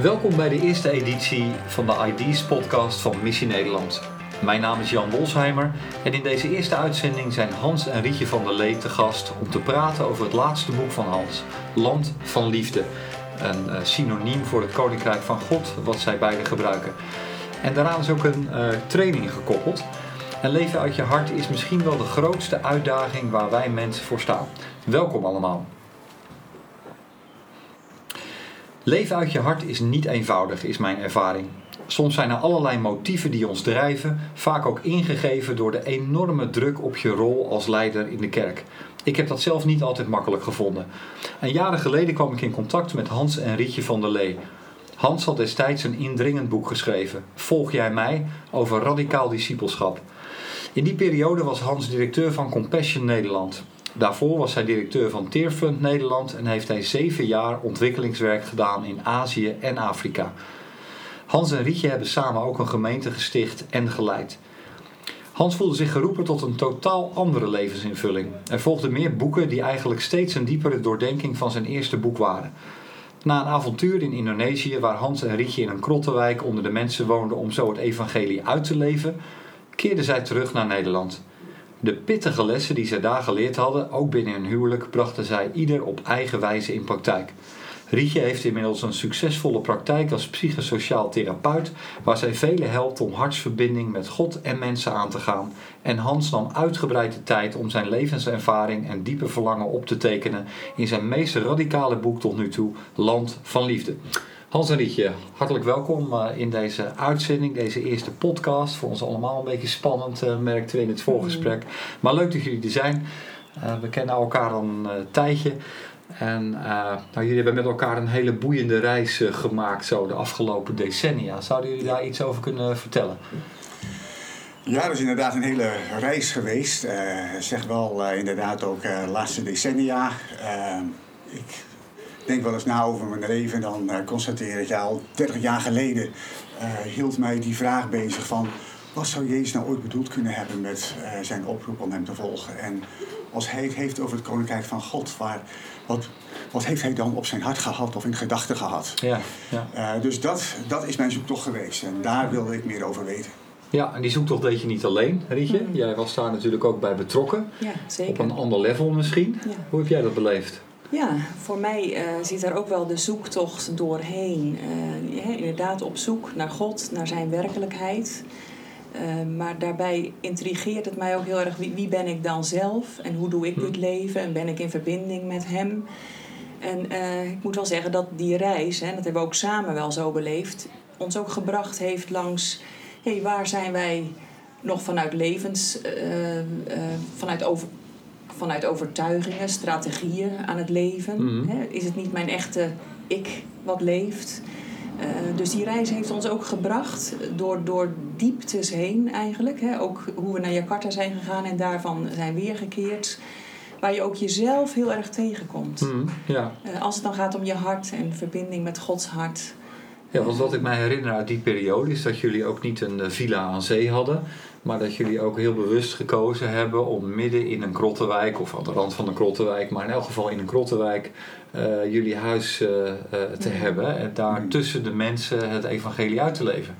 Welkom bij de eerste editie van de ID's podcast van Missie Nederland. Mijn naam is Jan Wolsheimer en in deze eerste uitzending zijn Hans en Rietje van der Lee te gast om te praten over het laatste boek van Hans, Land van Liefde. Een eh, synoniem voor het Koninkrijk van God, wat zij beide gebruiken. En daaraan is ook een uh, training gekoppeld. En leven uit je hart is misschien wel de grootste uitdaging waar wij mensen voor staan. Welkom allemaal. Leven uit je hart is niet eenvoudig, is mijn ervaring. Soms zijn er allerlei motieven die ons drijven, vaak ook ingegeven door de enorme druk op je rol als leider in de kerk. Ik heb dat zelf niet altijd makkelijk gevonden. En jaren geleden kwam ik in contact met Hans en Rietje van der Lee. Hans had destijds een indringend boek geschreven, Volg jij mij, over radicaal discipelschap. In die periode was Hans directeur van Compassion Nederland. Daarvoor was hij directeur van Tearfund Nederland en heeft hij zeven jaar ontwikkelingswerk gedaan in Azië en Afrika. Hans en Rietje hebben samen ook een gemeente gesticht en geleid. Hans voelde zich geroepen tot een totaal andere levensinvulling. Er volgden meer boeken die eigenlijk steeds een diepere doordenking van zijn eerste boek waren. Na een avontuur in Indonesië, waar Hans en Rietje in een krottenwijk onder de mensen woonden om zo het evangelie uit te leven, keerden zij terug naar Nederland. De pittige lessen die zij daar geleerd hadden, ook binnen hun huwelijk, brachten zij ieder op eigen wijze in praktijk. Rietje heeft inmiddels een succesvolle praktijk als psychosociaal therapeut, waar zij velen helpt om hartsverbinding met God en mensen aan te gaan. En Hans nam uitgebreid de tijd om zijn levenservaring en diepe verlangen op te tekenen in zijn meest radicale boek tot nu toe, Land van Liefde. Hans en Rietje, hartelijk welkom eh, in deze uitzending, deze eerste podcast. Voor ons allemaal een beetje spannend, uh, merkten we in het voorgesprek. Maar leuk dat jullie er zijn. Uh, we kennen elkaar al een tijdje. En nou, jullie hebben met elkaar een hele boeiende reis gemaakt zo de afgelopen decennia. Zouden jullie daar iets over kunnen vertellen? Ja, dat is inderdaad een hele reis geweest. zeg wel inderdaad ook laatste decennia. ik denk wel eens na over mijn leven en dan uh, constateer ik, ja, al 30 jaar geleden uh, hield mij die vraag bezig van wat zou Jezus nou ooit bedoeld kunnen hebben met uh, zijn oproep om hem te volgen? En als hij het heeft over het koninkrijk van God, waar, wat, wat heeft hij dan op zijn hart gehad of in gedachten gehad? Ja, ja. dus dat, dat is mijn zoektocht geweest en daar wilde ik meer over weten. Ja, en die zoektocht deed je niet alleen, Rietje. Mm. Jij was daar natuurlijk ook bij betrokken. Ja, zeker. Op een ander level misschien. Ja. Hoe heb jij dat beleefd? Ja, voor mij uh, zit daar ook wel de zoektocht doorheen. Uh, inderdaad op zoek naar God, naar zijn werkelijkheid. Uh, maar daarbij intrigeert het mij ook heel erg wie, wie, ben ik dan zelf en hoe doe ik dit hm. leven en ben ik in verbinding met hem. En ik moet wel zeggen dat die reis, hè, dat hebben we ook samen wel zo beleefd, ons ook gebracht heeft langs hey, waar zijn wij nog vanuit levens, vanuit over, vanuit overtuigingen, strategieën aan het leven. Mhm. Is het niet mijn echte ik wat leeft? Uh, dus die reis heeft ons ook gebracht door, door dieptes heen eigenlijk. Hè? Ook hoe we naar Jakarta zijn gegaan en daarvan zijn weergekeerd. Waar je ook jezelf heel erg tegenkomt. Mm, ja. Uh, als het dan gaat om je hart en verbinding met Gods hart. Ja, want wat ik mij herinner uit die periode is dat jullie ook niet een villa aan zee hadden. Maar dat jullie ook heel bewust gekozen hebben om midden in een krottenwijk, of aan de rand van een krottenwijk, maar in elk geval in een krottenwijk, uh, jullie huis uh, uh, te mm. hebben. En daar mm. tussen de mensen het evangelie uit te leven.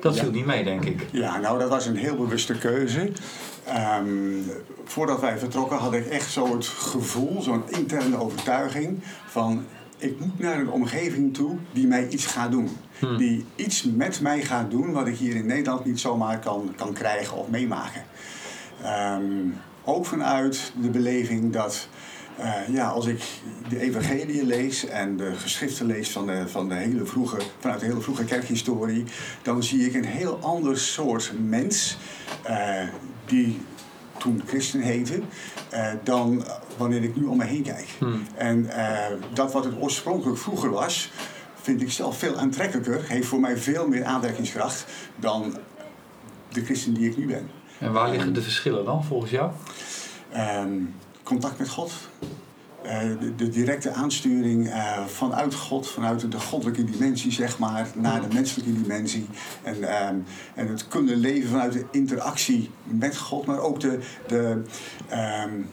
Dat ja. viel niet mee, denk ik. Ja, nou, dat was een heel bewuste keuze. Um, voordat wij vertrokken had ik echt zo het gevoel, zo'n interne overtuiging van ik moet naar een omgeving toe die mij iets gaat doen. Hmm. Die iets met mij gaat doen wat ik hier in Nederland niet zomaar kan, kan krijgen of meemaken. Um, ook vanuit de beleving dat uh, ja, als ik de evangelie lees en de geschriften lees van de, van de hele vroege, vanuit de hele vroege kerkhistorie, dan zie ik een heel ander soort mens uh, die toen christen heette, uh, dan wanneer ik nu om me heen kijk. Hmm. En uh, dat wat het oorspronkelijk vroeger was, vind ik zelf veel aantrekkelijker, heeft voor mij veel meer aantrekkingskracht dan de christen die ik nu ben. En waar liggen de verschillen dan volgens jou? Um, contact met God. Uh, de, de, directe aansturing uh, vanuit God, vanuit de goddelijke dimensie, zeg maar, naar de menselijke dimensie. En, um, en het kunnen leven vanuit de interactie met God, maar ook de, de, um,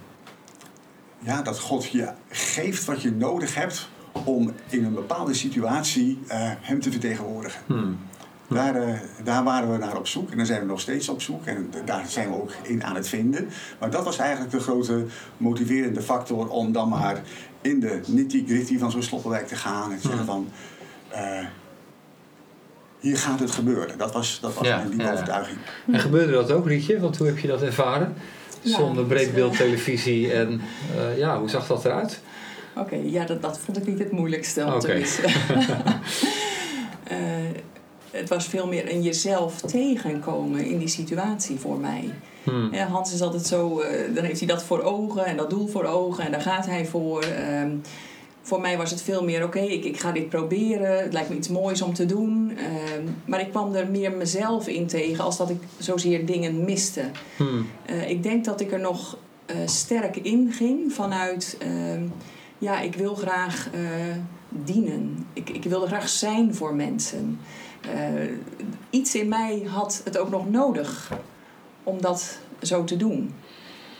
ja, dat God je geeft wat je nodig hebt om in een bepaalde situatie eh, hem te vertegenwoordigen. Hmm. Daar, eh, daar waren we naar op zoek en daar zijn we nog steeds op zoek en daar zijn we ook in aan het vinden. Maar dat was eigenlijk de grote motiverende factor om dan maar in de nitty-gritty van zo'n sloppenwijk te gaan en te zeggen van eh, hier gaat het gebeuren. Dat was, dat was Ja, mijn ja, ja. overtuiging. En gebeurde dat ook, Rietje? Want hoe heb je dat ervaren? Ja, Zonder dat, breedbeeldtelevisie en eh, ja, hoe zag dat eruit? Oké, ja, dat, dat vond ik niet het moeilijkste om te missen. Eh, het was veel meer een jezelf tegenkomen in die situatie voor mij. Hmm. Hans is altijd zo, eh, dan heeft hij dat voor ogen en dat doel voor ogen en daar gaat hij voor. Ehm, voor mij was het veel meer, oké, ik, ik ga dit proberen, het lijkt me iets moois om te doen. Ehm, maar ik kwam er meer mezelf in tegen als dat ik zozeer dingen miste. Hmm. Eh, ik denk dat ik er nog eh, sterk in ging vanuit, ehm, ja, ik wil graag dienen. Ik, ik wilde graag zijn voor mensen. Eh, iets in mij had het ook nog nodig om dat zo te doen.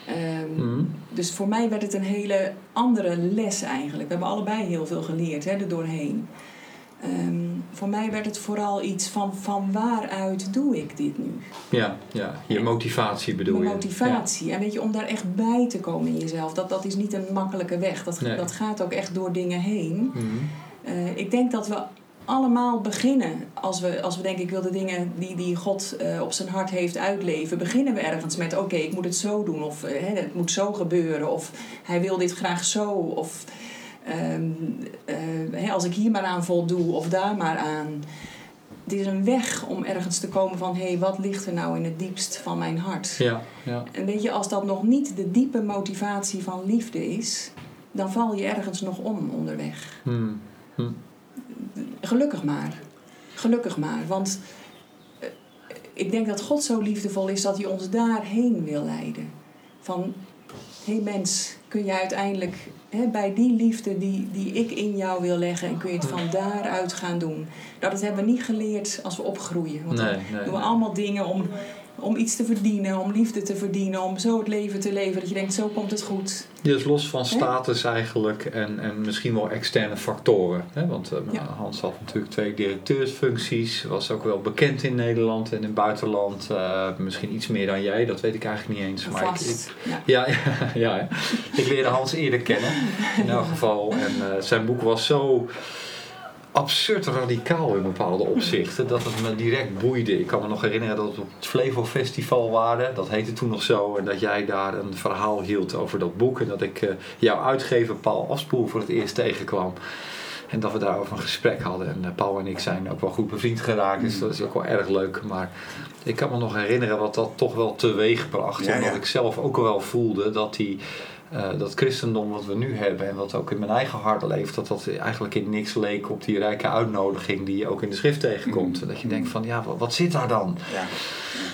Ehm, Hmm. Dus voor mij werd het een hele andere les eigenlijk. We hebben allebei heel veel geleerd hè, er doorheen. Ehm, voor mij werd het vooral iets van, van waaruit doe ik dit nu? Ja, ja, je motivatie bedoel Mijn je? motivatie. En weet je, om daar echt bij te komen in jezelf, dat, dat is niet een makkelijke weg. Dat, Nee. dat gaat ook echt door dingen heen. Hmm. Eh, ik denk dat we allemaal beginnen, als we, als we denken ik wil de dingen die, die God eh, op zijn hart heeft uitleven, beginnen we ergens met oké, ik moet het zo doen of eh, hè, het moet zo gebeuren of hij wil dit graag zo of ehm, eh, hè, als ik hier maar aan voldoe of daar maar aan. Het is een weg om ergens te komen van hé, hey, wat ligt er nou in het diepst van mijn hart? Ja, ja. En weet je, als dat nog niet de diepe motivatie van liefde is, dan val je ergens nog om onderweg. Hmm. Gelukkig maar. Gelukkig maar. Want eh, ik denk dat God zo liefdevol is dat hij ons daarheen wil leiden. Van, hé hey mens, kun je uiteindelijk hè, bij die liefde die, die ik in jou wil leggen... en kun je het van daaruit gaan doen. Nou, dat hebben we niet geleerd als we opgroeien. Want Nee, dan nee, doen we nee. allemaal dingen om, om iets te verdienen, om liefde te verdienen... om zo het leven te leven dat je denkt, zo komt het goed. Dus los van status eigenlijk en, en misschien wel externe factoren. Hè? Want eh, Ja. Hans had natuurlijk twee directeursfuncties, was ook wel bekend in Nederland en in het buitenland. Eh, misschien iets meer dan jij, dat weet ik eigenlijk niet eens. Maar ik. Ja. ja, ja, ik leerde Hans eerder kennen in elk geval. En eh, zijn boek was zo absurd radicaal in bepaalde opzichten dat het me direct boeide. Ik kan me nog herinneren dat we op het Flevo Festival waren, dat heette toen nog zo, en dat jij daar een verhaal hield over dat boek en dat ik eh, jouw uitgever Paul Afspoel voor het eerst tegenkwam. En dat we daarover een gesprek hadden. En eh, Paul en ik zijn ook wel goed bevriend geraakt. Dus dat is ook wel erg leuk. Maar ik kan me nog herinneren wat dat toch wel teweeg bracht. Ja, en dat ja. ik zelf ook wel voelde dat die, eh, dat christendom wat we nu hebben. En wat ook in mijn eigen hart leeft. Dat dat eigenlijk in niks leek op die rijke uitnodiging die je ook in de schrift tegenkomt. Mm. Dat je denkt van ja, wat, wat zit daar dan? Ja.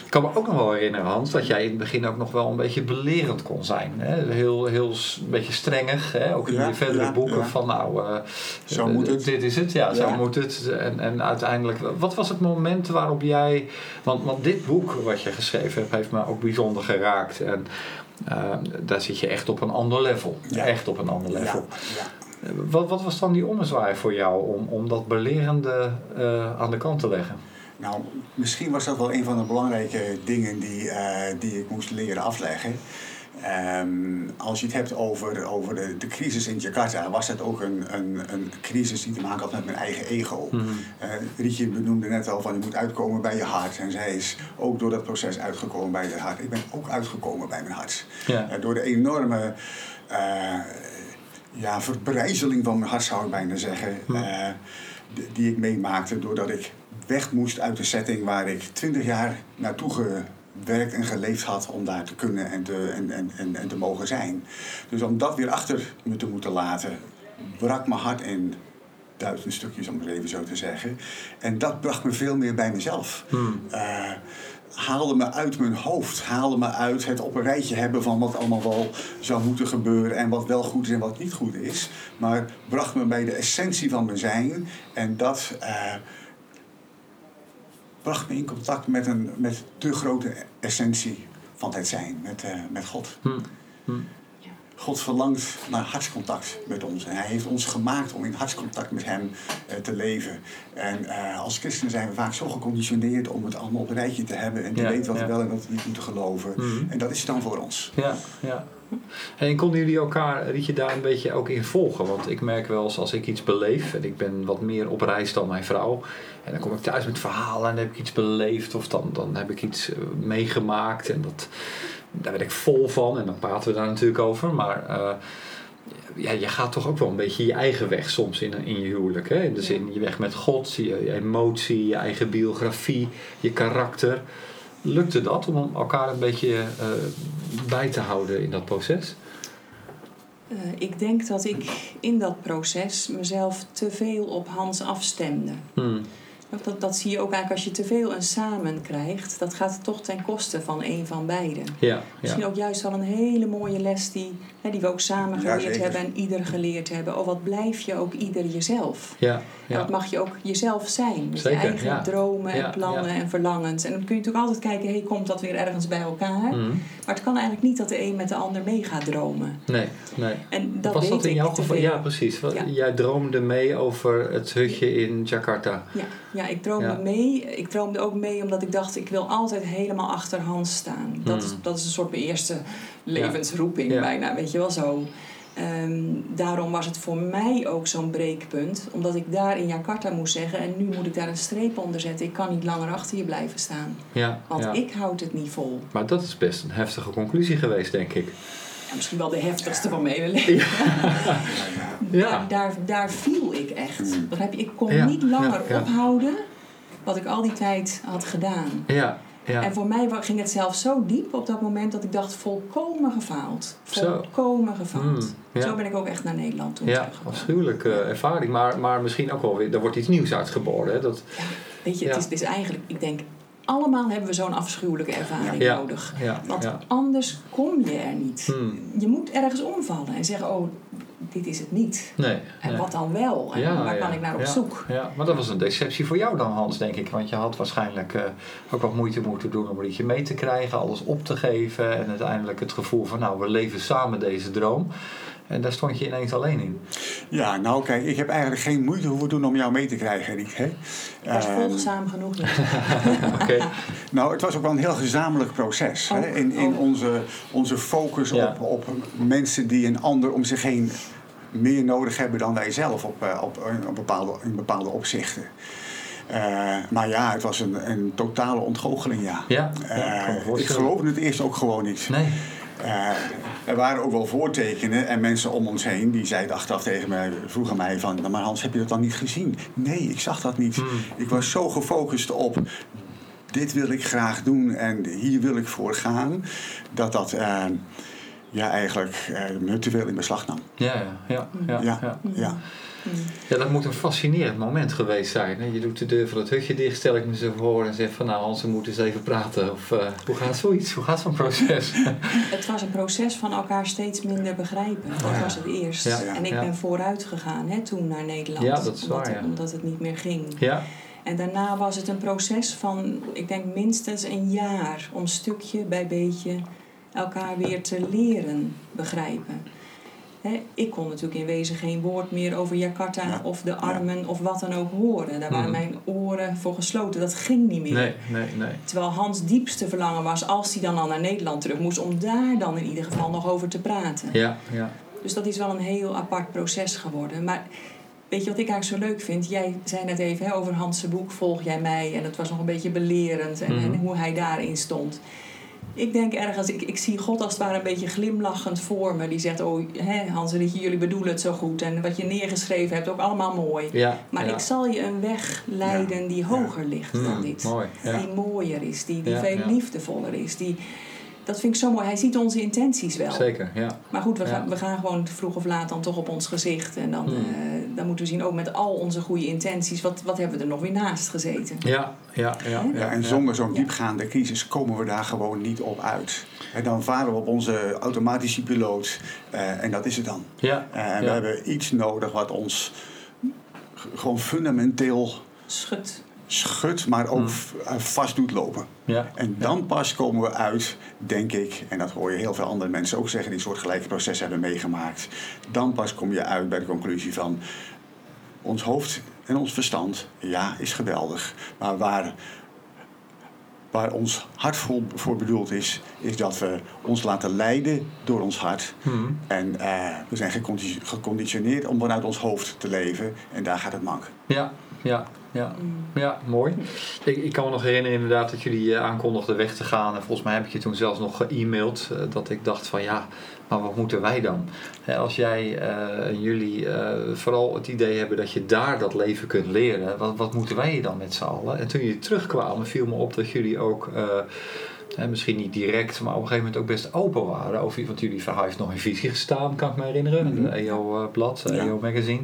Ik kan me ook nog wel herinneren, Hans, dat jij in het begin ook nog wel een beetje belerend kon zijn. Hè? Heel, heel een beetje strengig, hè? ook in Ja, je verdere ja, boeken van nou, eh, Zo moet het. Dit is het, ja, zo moet het. En, en uiteindelijk, wat was het moment waarop jij, want, want dit boek wat je geschreven hebt, heeft me ook bijzonder geraakt. En eh, daar zit je echt op een ander level. Ja. Echt op een ander level. Ja, ja. Wat, wat was dan die ommezwaai voor jou om, om dat belerende eh, aan de kant te leggen? Nou, misschien was dat wel een van de belangrijke dingen die, eh, die ik moest leren afleggen. Ehm, als je het hebt over, over de, de crisis in Jakarta, was dat ook een, een, een crisis die te maken had met mijn eigen ego. Mhm. Eh, Rietje benoemde net al van je moet uitkomen bij je hart. En zij is ook door dat proces uitgekomen bij je hart. Ik ben ook uitgekomen bij mijn hart. Eh, door de enorme eh, ja, verbrijzeling van mijn hart zou ik bijna zeggen. Hm. eh, die, die ik meemaakte doordat ik weg moest uit de setting waar ik twintig jaar naartoe gewerkt en geleefd had om daar te kunnen en te, en, en, en, en te mogen zijn. Dus om dat weer achter me te moeten laten, brak mijn hart in duizend stukjes, om het even zo te zeggen. En dat bracht me veel meer bij mezelf. Hmm. Eh, haalde me uit mijn hoofd. Haalde me uit het op een rijtje hebben van wat allemaal wel zou moeten gebeuren. En wat wel goed is en wat niet goed is. Maar bracht me bij de essentie van mijn zijn. En dat eh, bracht me in contact met, een, met de grote essentie van het zijn. Met, eh, met God. Hmm. Hmm. God verlangt naar hartscontact met ons. En hij heeft ons gemaakt om in hartscontact met hem eh, te leven. En eh, als christenen zijn we vaak zo geconditioneerd om het allemaal op een rijtje te hebben. En te Ja, weten wat ja. we wel en wat we niet moeten geloven. Mhm. En dat is dan voor ons. Ja, ja. En konden jullie elkaar, liet je daar een beetje ook in volgen? Want ik merk wel eens als ik iets beleef, en ik ben wat meer op reis dan mijn vrouw, en dan kom ik thuis met verhalen en dan heb ik iets beleefd of dan, dan heb ik iets eh, meegemaakt en dat, daar ben ik vol van en dan praten we daar natuurlijk over. Maar eh, ja, je gaat toch ook wel een beetje je eigen weg soms in, in je huwelijk. Hè? In de zin, je weg met God, je, je emotie, je eigen biografie, je karakter. Lukte dat om elkaar een beetje eh, bij te houden in dat proces? Eh, ik denk dat ik in dat proces mezelf te veel op Hans afstemde. Hmm. Dat, dat zie je ook eigenlijk als je te veel een samen krijgt. Dat gaat toch ten koste van een van beiden. Ja, Misschien ja. ook juist wel een hele mooie les die, hè, die we ook samen geleerd hebben en ieder geleerd hebben. Oh, wat blijf je ook ieder jezelf? Ja, En ja. dat mag je ook jezelf zijn. Met Zeker, je eigen ja. dromen Ja, en plannen ja. en verlangens. En dan kun je natuurlijk altijd kijken, hey, komt dat weer ergens bij elkaar? Hmm. Maar het kan eigenlijk niet dat de een met de ander mee gaat dromen. Nee, nee. En dat Was weet dat in jouw geval? Ja, precies. Wat- Ja. Jij droomde mee over het hutje in Jakarta. Ja, ja, ik droomde Ja. mee. Ik droomde ook mee omdat ik dacht, ik wil altijd helemaal achter Hans staan. Dat, is, Hmm. dat is een soort mijn eerste levensroeping Ja. bijna, weet je wel zo. Ehm, daarom was het voor mij ook zo'n breekpunt. Omdat ik daar in Jakarta moest zeggen... en nu moet ik daar een streep onder zetten. Ik kan niet langer achter je blijven staan. Ja, Want ja. ik houd het niet vol. Maar dat is best een heftige conclusie geweest, denk ik. Ja, misschien wel de heftigste van mijn hele leven. Ja. Daar, daar, daar viel ik echt. Begrijp je? Ik kon niet langer ophouden... wat ik al die tijd had gedaan. Ja, ja. En voor mij ging het zelf zo diep op dat moment dat ik dacht volkomen gefaald. Volkomen gefaald. Mm, ja. Zo ben ik ook echt naar Nederland toen Ja, afschuwelijke ervaring. Maar, maar misschien ook wel weer, er wordt iets nieuws uitgeboren. Hè? Dat, Ja, weet je, het, is, het is eigenlijk, ik denk, allemaal hebben we zo'n afschuwelijke ervaring Ja. nodig. ja, Want anders kom je er niet. Hmm. Je moet ergens omvallen en zeggen, oh, dit is het niet. Nee. En nee. wat dan wel? En Ja, waar ja, kan ik naar op ja, zoek? Ja, maar dat was een deceptie voor jou dan, Hans, denk ik. Want je had waarschijnlijk eh, ook wat moeite moeten doen om een liedje mee te krijgen, alles op te geven. En uiteindelijk het gevoel van, nou, we leven samen deze droom. En daar stond je ineens alleen in. Ja, nou kijk, ik heb eigenlijk geen moeite hoeven doen om jou mee te krijgen, Riek. Hè? Was Ehm, volgzaam genoeg. niet. Oké. Nou, het was ook wel een heel gezamenlijk proces. Hè? Ook, In, in ook. onze, onze focus Ja. op, op mensen die een ander om zich heen meer nodig hebben dan wij zelf op, eh, op, op bepaalde, in bepaalde opzichten. Eh, maar ja, het was een, een totale ontgoocheling, ja. Ja, ja, Eh, ik voorstellen. geloofde het eerst ook gewoon niet. Nee. Eh, er waren ook wel voortekenen en mensen om ons heen die zeiden achteraf tegen mij, vroegen mij van, "Nou, maar Hans, heb je dat dan niet gezien? Nee, ik zag dat niet. Hmm. Ik was zo gefocust op, dit wil ik graag doen en hier wil ik voor gaan, dat dat eh, ja, eigenlijk eh, me te veel in beslag nam. Ja, ja, ja. ja, Ja, ja. ja. Ja, dat moet een fascinerend moment geweest zijn. Hè? Je doet de deur van het hutje dicht, stel ik me zo voor en zeg van nou Hans, we moeten eens even praten. Of eh, hoe gaat zoiets? Hoe gaat zo'n proces? Het was een proces van elkaar steeds minder begrijpen. Dat ja. was het eerst. Ja, en ik ben vooruit gegaan hè, toen naar Nederland. Ja, dat is omdat, waar, ja. omdat het niet meer ging. ja, En daarna was het een proces van, ik denk minstens een jaar... om stukje bij beetje elkaar weer te leren begrijpen. Ik kon natuurlijk in wezen geen woord meer over Jakarta Ja, of de armen of wat dan ook horen. Daar waren Mhm. mijn oren voor gesloten. Dat ging niet meer. nee, nee, nee. Terwijl Hans diepste verlangen was, als hij dan al naar Nederland terug moest, om daar dan in ieder geval nog over te praten. Ja, ja. Dus dat is wel een heel apart proces geworden. Maar weet je wat ik eigenlijk zo leuk vind? Jij zei net even over Hans' boek, Volg jij mij? En het was nog een beetje belerend en, en Mhm. hoe hij daarin stond. Ik denk ergens, ik, ik zie God als het ware een beetje glimlachend voor me. Die zegt, oh hè, Hans, jullie bedoelen het zo goed. En wat je neergeschreven hebt, ook allemaal mooi. ja Maar ja. ik zal je een weg leiden die hoger ligt dan Hmm, dit. mooi, ja. Die mooier is, die, die veel liefdevoller is. Die, dat vind ik zo mooi. Hij ziet onze intenties wel. Zeker, ja. Maar goed, we, Ja. gaan, we gaan gewoon vroeg of laat dan toch op ons gezicht. En dan, Hmm. eh, dan moeten we zien, ook met al onze goede intenties, wat, wat hebben we er nog weer naast gezeten? Ja, ja, ja. ja, en zonder zo'n Ja. diepgaande crisis komen we daar gewoon niet op uit. En dan varen we op onze automatische piloot eh, en dat is het dan. Ja, Eh, en we hebben iets nodig wat ons gewoon fundamenteel Schut. Schudt, maar ook Hmm. vast doet lopen. Ja. En dan pas komen we uit, denk ik, en dat hoor je heel veel andere mensen ook zeggen die soortgelijke processen hebben meegemaakt. Dan pas kom je uit bij de conclusie van ons hoofd en ons verstand, ja, is geweldig. Maar waar, waar ons hart voor, voor bedoeld is, is dat we ons laten leiden door ons hart. Hmm. En eh, we zijn gecondi- geconditioneerd om vanuit ons hoofd te leven. En daar gaat het mank. Ja, ja, ja. Ja, mooi. Ik, ik kan me nog herinneren inderdaad dat jullie eh, aankondigden weg te gaan. En volgens mij heb ik je toen zelfs nog ge-mailed. eh, dat ik dacht van ja, maar wat moeten wij dan? Als jij eh, en jullie vooral het idee hebben dat je daar dat leven kunt leren. Wat, wat moeten wij dan met z'n allen? En toen jullie terugkwamen viel me op dat jullie ook... misschien niet direct, maar op een gegeven moment ook best open waren over Want jullie heeft nog in visie gestaan, kan ik me herinneren. Mhm. De EO-blad, Ja. EO-magazine.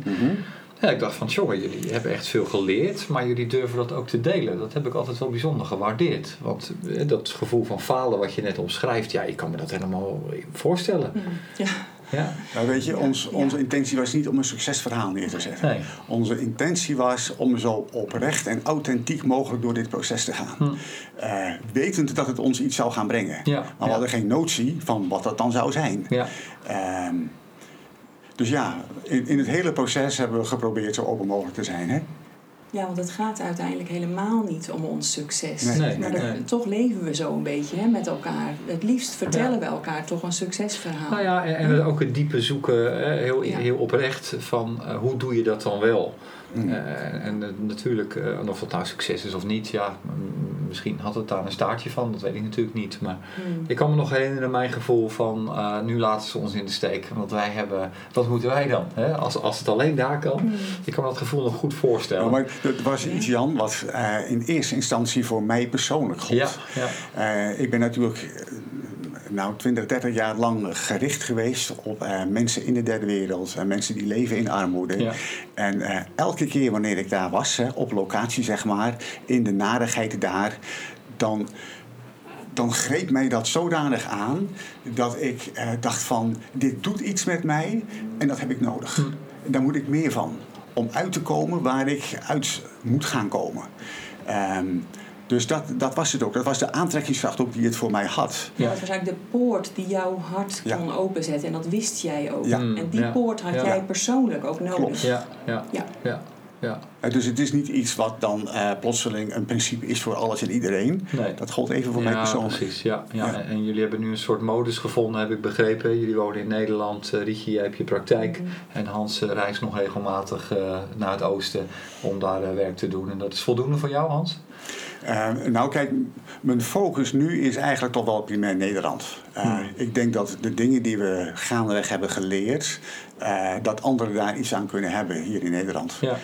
Ja, ik dacht van, jongen, jullie hebben echt veel geleerd, maar jullie durven dat ook te delen. Dat heb ik altijd wel bijzonder gewaardeerd. Want eh, dat gevoel van falen wat je net omschrijft, ja, ik kan me dat helemaal voorstellen. Ja. Ja, Nou, weet je, ons, Ja. onze intentie was niet om een succesverhaal neer te zetten. nee. Onze intentie was om zo oprecht en authentiek mogelijk door dit proces te gaan. Hm. Eh, wetend dat het ons iets zou gaan brengen. Ja, Maar we ja. hadden geen notie van wat dat dan zou zijn. Ja, Ehm, dus ja, in, in het hele proces hebben we geprobeerd zo open mogelijk te zijn. Hè? Ja, want het gaat uiteindelijk helemaal niet om ons succes. Nee, nee, maar nee. toch leven we zo een beetje hè, met elkaar. Het liefst vertellen we elkaar toch een succesverhaal. nou ja, en, en ook het diepe zoeken, hè, heel, Ja. heel oprecht, van eh, hoe doe je dat dan wel? Mm. Eh, en natuurlijk, eh, of het nou succes is of niet, ja, misschien had het daar een staartje van, dat weet ik natuurlijk niet. Maar Hmm. ik kan me nog herinneren mijn gevoel van, eh, nu laten ze ons in de steek. Want wij hebben, wat moeten wij dan? Hè? Als, als het alleen daar kan. Hmm. Ik kan me dat gevoel nog goed voorstellen. Ja, maar het was iets, Jan, wat eh, in eerste instantie voor mij persoonlijk gold. ja, ja, Eh, ik ben natuurlijk nou, 20, 30 jaar lang gericht geweest op eh, mensen in de derde wereld. en mensen die leven in armoede. Ja. En eh, elke keer wanneer ik daar was, hè, op locatie zeg maar, in de narigheid daar, dan, dan greep mij dat zodanig aan dat ik eh, dacht van, dit doet iets met mij en dat heb ik nodig. Hm. Daar moet ik meer van. Om uit te komen waar ik uit moet gaan komen. Ehm, dus dat, dat was het ook. Dat was de aantrekkingskracht ook die het voor mij had. Ja. Dat was eigenlijk de poort die jouw hart Ja. kon openzetten. En dat wist jij ook. Ja. En die Ja. poort had Ja. jij persoonlijk ook nodig. Klopt. ja, ja, Ja. ja, ja. Eh, dus het is niet iets wat dan eh, plotseling een principe is voor alles en iedereen. Nee. Dat gold even voor mij ja, persoonlijk. precies. Ja, ja. Ja. En, jullie hebben nu een soort modus gevonden, heb ik begrepen. Jullie wonen in Nederland. Uh, Rietje, jij hebt je praktijk. Mhm. En Hans uh, reist nog regelmatig uh, naar het oosten om daar uh, werk te doen. En dat is voldoende voor jou, Hans? Uh, nou kijk, mijn focus nu is eigenlijk toch wel primair Nederland. Uh, hmm. Ik denk dat de dingen die we gaandeweg hebben geleerd, uh, dat anderen daar iets aan kunnen hebben hier in Nederland. Ja.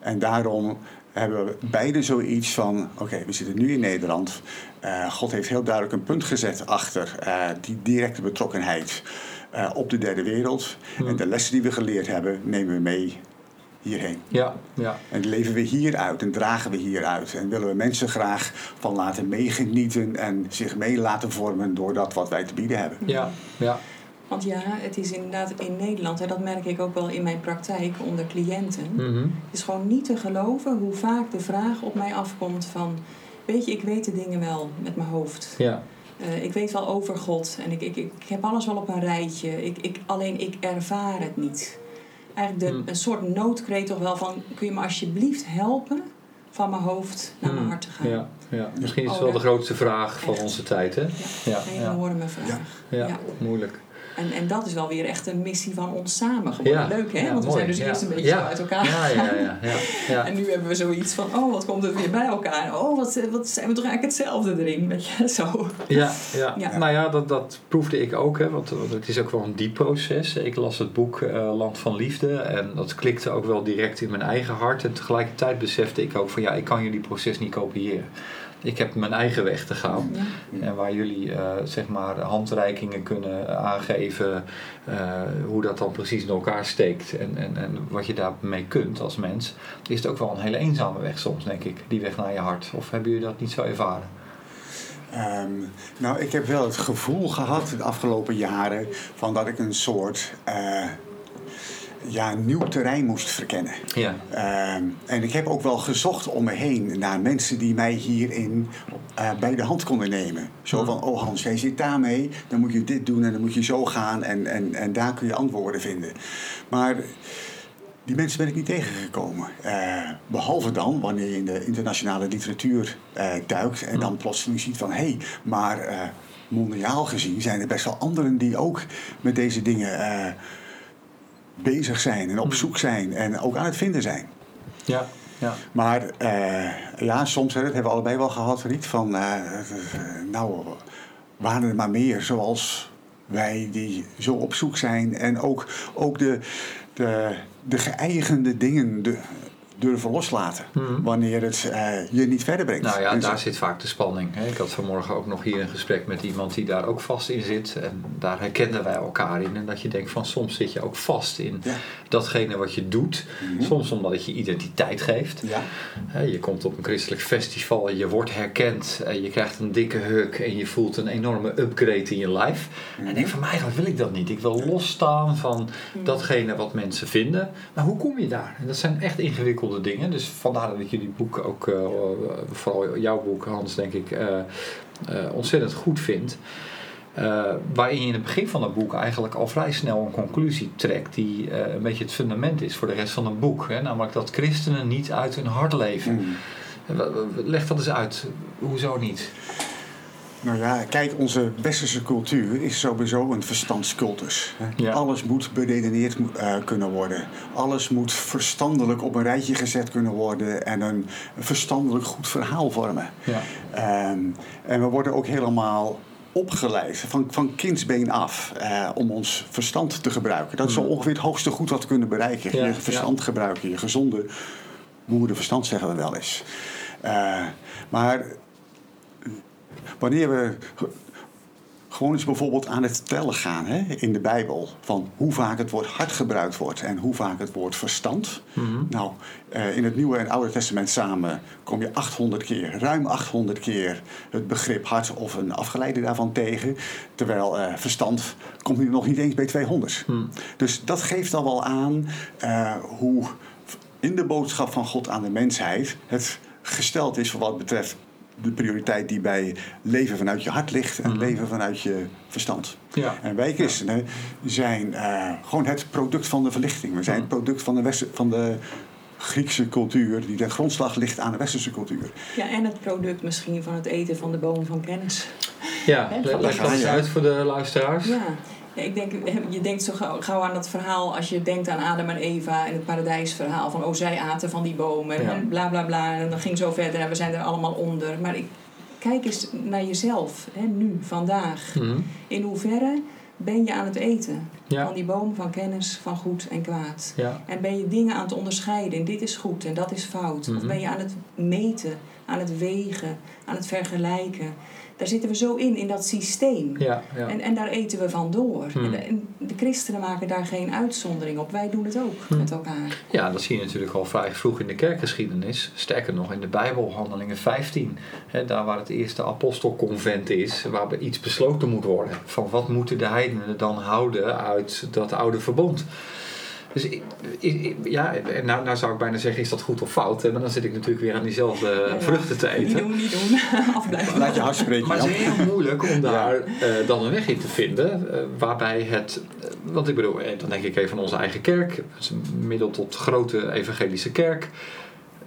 En daarom hebben we beide zoiets van: oké, okay, we zitten nu in Nederland. God heeft heel duidelijk een punt gezet achter die directe betrokkenheid op de derde wereld. Hmm. En de lessen die we geleerd hebben, nemen we mee hierheen. Ja, ja. En leven we hieruit en dragen we hieruit. En willen we mensen graag van laten meegenieten en zich mee laten vormen door dat wat wij te bieden hebben. Ja, ja. Want ja, het is inderdaad in Nederland, en dat merk ik ook wel in mijn praktijk onder cliënten. Mm -hmm. Het is gewoon niet te geloven hoe vaak de vraag op mij afkomt van... Weet je, ik weet de dingen wel met mijn hoofd. Ja. Uh, ik weet wel over God en ik, ik, ik heb alles wel op een rijtje. Ik, ik, alleen ik ervaar het niet eigenlijk de, Hmm. een soort noodkreet toch wel van... kun je me alsjeblieft helpen van mijn hoofd naar mijn Hmm. hart te gaan? Ja, ja. Misschien is het Oh, wel de grootste vraag van Echt. onze tijd, hè? Ja, Ja, een ja. enorme vraag. Ja. Ja, Ja. moeilijk. En, en dat is wel weer echt een missie van ons samen geworden. Leuk hè? Want we zijn dus eerst een beetje Ja. zo uit elkaar Ja, ja, gegaan. ja. ja, ja. En nu hebben we zoiets van, oh, wat komt het weer bij elkaar? Oh, wat, wat zijn we toch eigenlijk hetzelfde erin? Weet je, zo. Ja, ja. Nou ja, dat, dat proefde ik ook. Hè, want, want het is ook wel een diep proces. Ik las het boek eh, Land van Liefde. En dat klikte ook wel direct in mijn eigen hart. En tegelijkertijd besefte ik ook van ja, ik kan jullie proces niet kopiëren. Ik heb mijn eigen weg te gaan. Ja. En waar jullie eh, zeg maar handreikingen kunnen aangeven eh, hoe dat dan precies in elkaar steekt en, en, en wat je daarmee kunt als mens, is het ook wel een hele eenzame weg soms, denk ik, die weg naar je hart. Of hebben jullie dat niet zo ervaren? Ehm, nou, ik heb wel het gevoel gehad de afgelopen jaren van dat ik een soort. eh, ja, nieuw terrein moest verkennen. Ja. Ehm, en ik heb ook wel gezocht om me heen naar mensen die mij hierin eh, bij de hand konden nemen. Zo van, oh Hans, jij zit daarmee, dan moet je dit doen en dan moet je zo gaan en, en, en daar kun je antwoorden vinden. Maar die mensen ben ik niet tegengekomen. Eh, behalve dan wanneer je in de internationale literatuur eh, duikt en dan plotseling ziet van, hé, hey, maar mondiaal gezien zijn er best wel anderen die ook met deze dingen bezig zijn en op zoek zijn en ook aan het vinden zijn. Ja. Ja. Maar eh, ja, soms, hè, dat hebben we allebei wel gehad, Riet, van eh, nou, waren er maar meer zoals wij die zo op zoek zijn en ook, ook de, de, de geëigende dingen de, durven loslaten Mhm. wanneer het eh, je niet verder brengt. Nou ja, En zo- daar zit vaak de spanning. hè. Ik had vanmorgen ook nog hier een gesprek met iemand die daar ook vast in zit. En daar herkenden wij elkaar in. En dat je denkt van soms zit je ook vast in Ja. datgene wat je doet. Mhm. Soms omdat het je identiteit geeft. Ja, Je komt op een christelijk festival en je wordt herkend. En je krijgt een dikke hug en je voelt een enorme upgrade in je life. En ik denk van, maar eigenlijk wil ik dat niet. Ik wil losstaan van datgene wat mensen vinden. Maar hoe kom je daar? En dat zijn echt ingewikkelde dingen. Dus vandaar dat jullie boek ook, eh, vooral jouw boek Hans, denk ik, eh, eh, ontzettend goed vindt. Eh, waarin je in het begin van het boek eigenlijk al vrij snel een conclusie trekt die eh, een beetje het fundament is voor de rest van het boek. Hè? Namelijk dat christenen niet uit hun hart leven. Mm. Eh, Leg dat eens uit. Hoezo niet? Nou ja, kijk, onze westerse cultuur is sowieso een verstandscultus. Ja. Alles moet beredeneerd eh, kunnen worden. Alles moet verstandelijk op een rijtje gezet kunnen worden en een verstandelijk goed verhaal vormen. Ja. Ehm, en we worden ook helemaal opgeleid van, van kindsbeen af eh, om ons verstand te gebruiken. Dat is zo ongeveer het hoogste goed wat we kunnen bereiken. Ja, je verstand gebruiken, je gezonde moederverstand zeggen we wel eens. Eh, maar wanneer we ge- gewoon eens bijvoorbeeld aan het tellen gaan hè, in de Bijbel. Van hoe vaak het woord hart gebruikt wordt en hoe vaak het woord verstand. Mhm. Nou, eh, in het Nieuwe en Oude Testament samen kom je 800 keer, ruim 800 keer het begrip hart of een afgeleide daarvan tegen. Terwijl eh, verstand komt nu nog niet eens bij 200. Hmm. Dus dat geeft al wel aan eh, hoe in de boodschap van God aan de mensheid het gesteld is voor wat betreft de prioriteit die bij leven vanuit je hart ligt en Mhm. leven vanuit je verstand. Ja. En wij christenen zijn eh, gewoon het product van de verlichting. We zijn het Mhm. product van de, West- van de Griekse cultuur die ten grondslag ligt aan de westerse cultuur. Ja, en het product misschien van het eten van de boom van kennis. Ja, leg dat eens Ja. uit voor de luisteraars. Ja, ik denk, je denkt zo gauw, gauw aan dat verhaal als je denkt aan Adam en Eva en het paradijsverhaal van oh zij aten van die bomen Ja. en bla bla bla en dan ging zo verder en we zijn er allemaal onder. Maar ik, kijk eens naar jezelf, hè, nu, vandaag. Mhm. In hoeverre ben je aan het eten Ja. van die boom van kennis van goed en kwaad? Ja. En ben je dingen aan het onderscheiden? En dit is goed en dat is fout. Of Mhm. ben je aan het meten, aan het wegen, aan het vergelijken? Daar zitten we zo in, in dat systeem. Ja. Ja. En, en daar eten we van door. Hmm. En, de, en de christenen maken daar geen uitzondering op. Wij doen het ook Hmm. met elkaar. Ja, dat zie je natuurlijk al vrij vroeg in de kerkgeschiedenis. Sterker nog, in de Bijbel, handelingen 15. Hè, daar waar het eerste apostelconvent is, waar iets besloten moet worden. Van wat moeten de heidenen dan houden uit dat oude verbond? Dus ik- ik- ja, en nou, nou zou ik bijna zeggen, is dat goed of fout? hè? Maar dan zit ik natuurlijk weer aan diezelfde ja. vruchten te Niet eten. doen, niet doen. Afblijven. Laat je hart spreken. Maar het is heel moeilijk om daar eh, dan een weg in te vinden. eh, waarbij het. eh, want ik bedoel, dan denk ik even aan onze eigen kerk. Het is een middel tot grote evangelische kerk.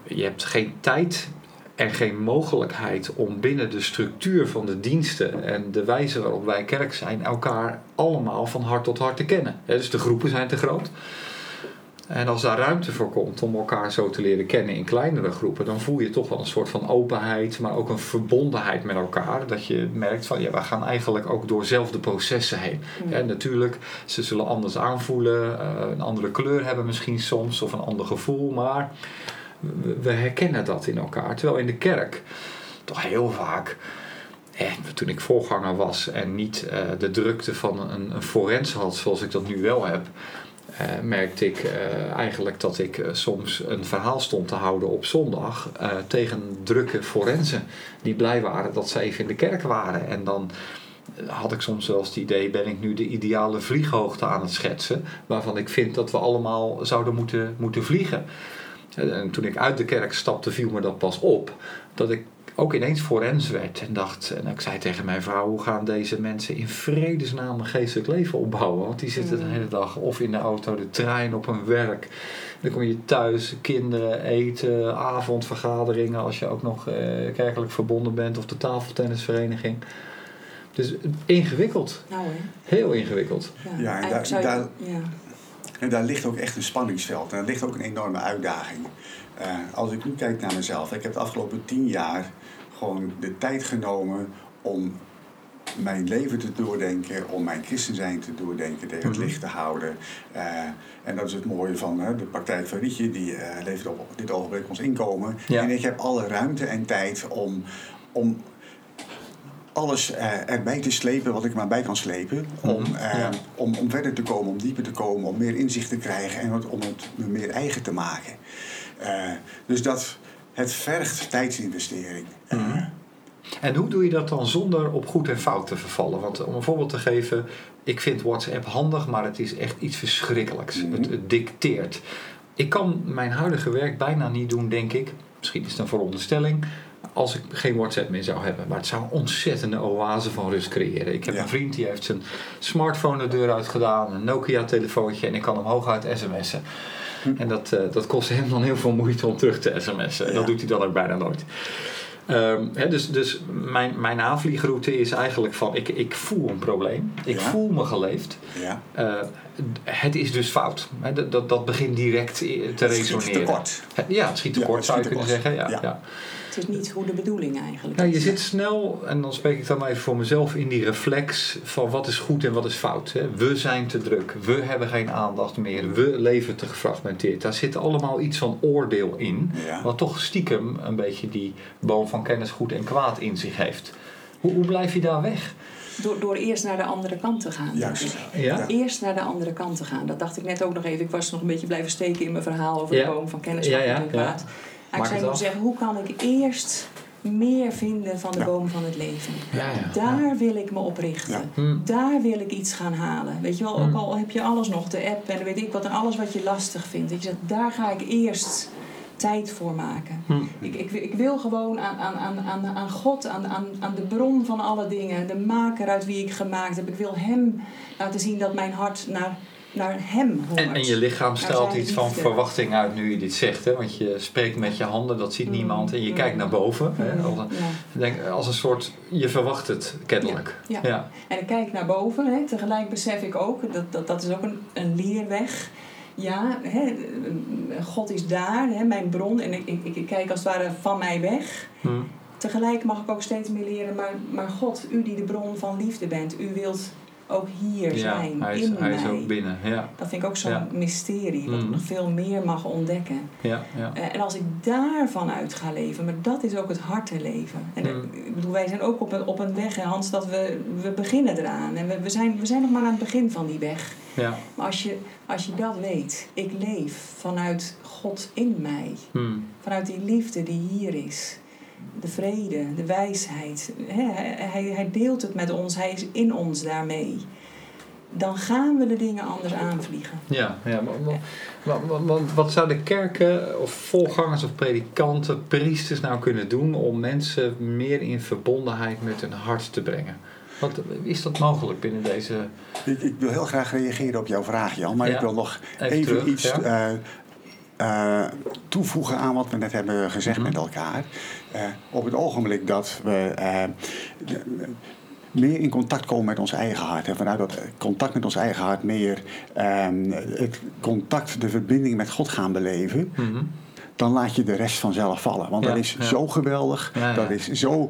Je hebt geen tijd en geen mogelijkheid om binnen de structuur van de diensten en de wijze waarop wij kerk zijn, elkaar allemaal van hart tot hart te kennen. Hè, Dus de groepen zijn te groot. En als daar ruimte voor komt om elkaar zo te leren kennen in kleinere groepen, dan voel je toch wel een soort van openheid, maar ook een verbondenheid met elkaar. Dat je merkt van ja, we gaan eigenlijk ook door zelfde processen heen. Mm. En natuurlijk, ze zullen anders aanvoelen, eh, een andere kleur hebben misschien soms of een ander gevoel, maar we, herkennen dat in elkaar. Terwijl in de kerk toch heel vaak. Toen ik voorganger was en niet eh, de drukte van een, een forens had zoals ik dat nu wel heb, eh, merkte ik eh, eigenlijk dat ik eh, soms een verhaal stond te houden op zondag tegen drukke forensen die blij waren dat ze even in de kerk waren. En dan had ik soms eens het idee, ben ik nu de ideale vlieghoogte aan het schetsen, waarvan ik vind dat we allemaal zouden moeten, moeten vliegen. En toen ik uit de kerk stapte, viel me dat pas op. Dat ik ook ineens forens werd en dacht, en ik zei tegen mijn vrouw, hoe gaan deze mensen in vredesnaam een geestelijk leven opbouwen? Want die zitten de hele dag of in de auto, de trein, op hun werk. Dan kom je thuis, kinderen, eten, avondvergaderingen als je ook nog eh, kerkelijk verbonden bent of de tafeltennisvereniging. Dus ingewikkeld. Nou hè. Heel ingewikkeld. Ja, Ja, en daar- je- daar- ja. En daar ligt ook echt een spanningsveld. En daar ligt ook een enorme uitdaging. Eh, als ik nu kijk naar mezelf. Ik heb de afgelopen tien jaar gewoon de tijd genomen om mijn leven te doordenken, om mijn christen zijn te doordenken, tegen het Mhm. licht te houden. Eh, en dat is het mooie van hè, de praktijk van Rietje, die eh, levert op dit ogenblik ons inkomen. Ja. En ik heb alle ruimte en tijd om, om alles eh, erbij te slepen wat ik maar bij kan slepen. Om, Mhm, ja. om, om verder te komen, om dieper te komen, om meer inzicht te krijgen en om het me meer eigen te maken. Dus dat, het vergt tijdsinvestering. Mhm. En hoe doe je dat dan zonder op goed en fout te vervallen? Want om een voorbeeld te geven, ik vind WhatsApp handig, maar het is echt iets verschrikkelijks. Mhm. Het, het dicteert. Ik kan mijn huidige werk bijna niet doen, denk ik. Misschien is het een veronderstelling. Als ik geen WhatsApp meer zou hebben. Maar het zou een ontzettende oase van rust creëren. Ik heb Ja. een vriend die heeft zijn smartphone de deur uitgedaan. Een Nokia-telefoontje. En ik kan hem hooguit sms'en. En dat, eh, dat kost hem dan heel veel moeite om terug te sms'en. En Ja. Dat doet hij dan ook bijna nooit. Ehm, dus dus mijn, mijn aanvliegroute is eigenlijk van ik, ik voel een probleem. Ik Ja. voel me geleefd. ja. Eh, het is dus fout. Dat, dat, dat begint direct i- te Het schiet resoneren. tekort. Ja, het schiet Ja, tekort het zou je kunnen zeggen. Ja, Ja. ja. Het is niet hoe de bedoeling eigenlijk Ja, je zit snel, en dan spreek ik dan maar even voor mezelf, in die reflex van wat is goed en wat is fout. Hè. We zijn te druk, we hebben geen aandacht meer, we leven te gefragmenteerd. Daar zit allemaal iets van oordeel in, Ja. wat toch stiekem een beetje die boom van kennis goed en kwaad in zich heeft. Hoe, hoe blijf je daar weg? Door, door eerst naar de andere kant te gaan. Juist. Ja? Eerst naar de andere kant te gaan. Dat dacht ik net ook nog even. Ik was nog een beetje blijven steken in mijn verhaal over Ja. de boom van kennis Ja, ja, goed en ja. Maar ik zou moeten zeggen, hoe kan ik eerst meer vinden van de Ja. boom van het leven? Ja, ja. Daar wil ik me op richten. Ja. Hm. Daar wil ik iets gaan halen. Weet je wel, ook Hmm. al heb je alles nog, de app en weet ik wat, en alles wat je lastig vindt. Dat je zegt, daar ga ik eerst tijd voor maken. Hm. Ik, ik, ik wil gewoon aan, aan, aan, aan, aan God, aan, aan, aan de bron van alle dingen, de maker uit wie ik gemaakt heb. Ik wil Hem laten zien dat mijn hart naar, naar Hem. En, en je lichaam stelt iets van verwachting uit nu je dit zegt. Hè? Want je spreekt met je handen, dat ziet Mm. niemand. En je Mm. kijkt naar boven. Hè? Als, een, Ja. ik denk, als een soort, je verwacht het kennelijk. Ja. ja. En ik kijk naar boven. Hè. Tegelijk besef ik ook, dat, dat, dat is ook een, een leerweg. Ja, hè, God is daar, hè, mijn bron. En ik, ik, ik kijk als het ware van mij weg. Tegelijk mag ik ook steeds meer leren, maar, maar God, u die de bron van liefde bent, u wilt ook hier Ja, zijn, hij is, in hij mij. is ook binnen. Ja, Dat vind ik ook zo'n Ja. mysterie, wat ik Mhm. nog veel meer mag ontdekken. ja, ja. Eh, en als ik daarvan uit ga leven, maar dat is ook het hartenleven. En eh, Mhm. ik bedoel, wij zijn ook op een, op een weg, hè, Hans, dat we, we beginnen eraan. En we, we, zijn, we zijn nog maar aan het begin van die weg. ja. Maar als je, als je dat weet, ik leef vanuit God in mij. Hm. Vanuit die liefde die hier is. De vrede, de wijsheid. Hè, hij, hij, deelt het met ons, hij is in ons daarmee. Dan gaan we de dingen anders aanvliegen. Ja, ja maar, maar- maar- maar- maar wat zouden kerken of voorgangers of predikanten, priesters nou kunnen doen om mensen meer in verbondenheid met hun hart te brengen? Wat, is dat mogelijk binnen deze... Ik, ik wil heel graag reageren op jouw vraag, Jan. Maar Ja. ik wil nog Even even, terug, iets ja. eh, eh, toevoegen aan wat we net hebben gezegd Mhm. met elkaar. Eh, op het ogenblik dat we eh, de- meer in contact komen met ons eigen hart. En vanuit dat contact met ons eigen hart meer ehm, het contact, de verbinding met God gaan beleven. Mhm. Dan laat je de rest vanzelf vallen. Want Ja, dat is ja. zo geweldig. Ja. Dat is zo,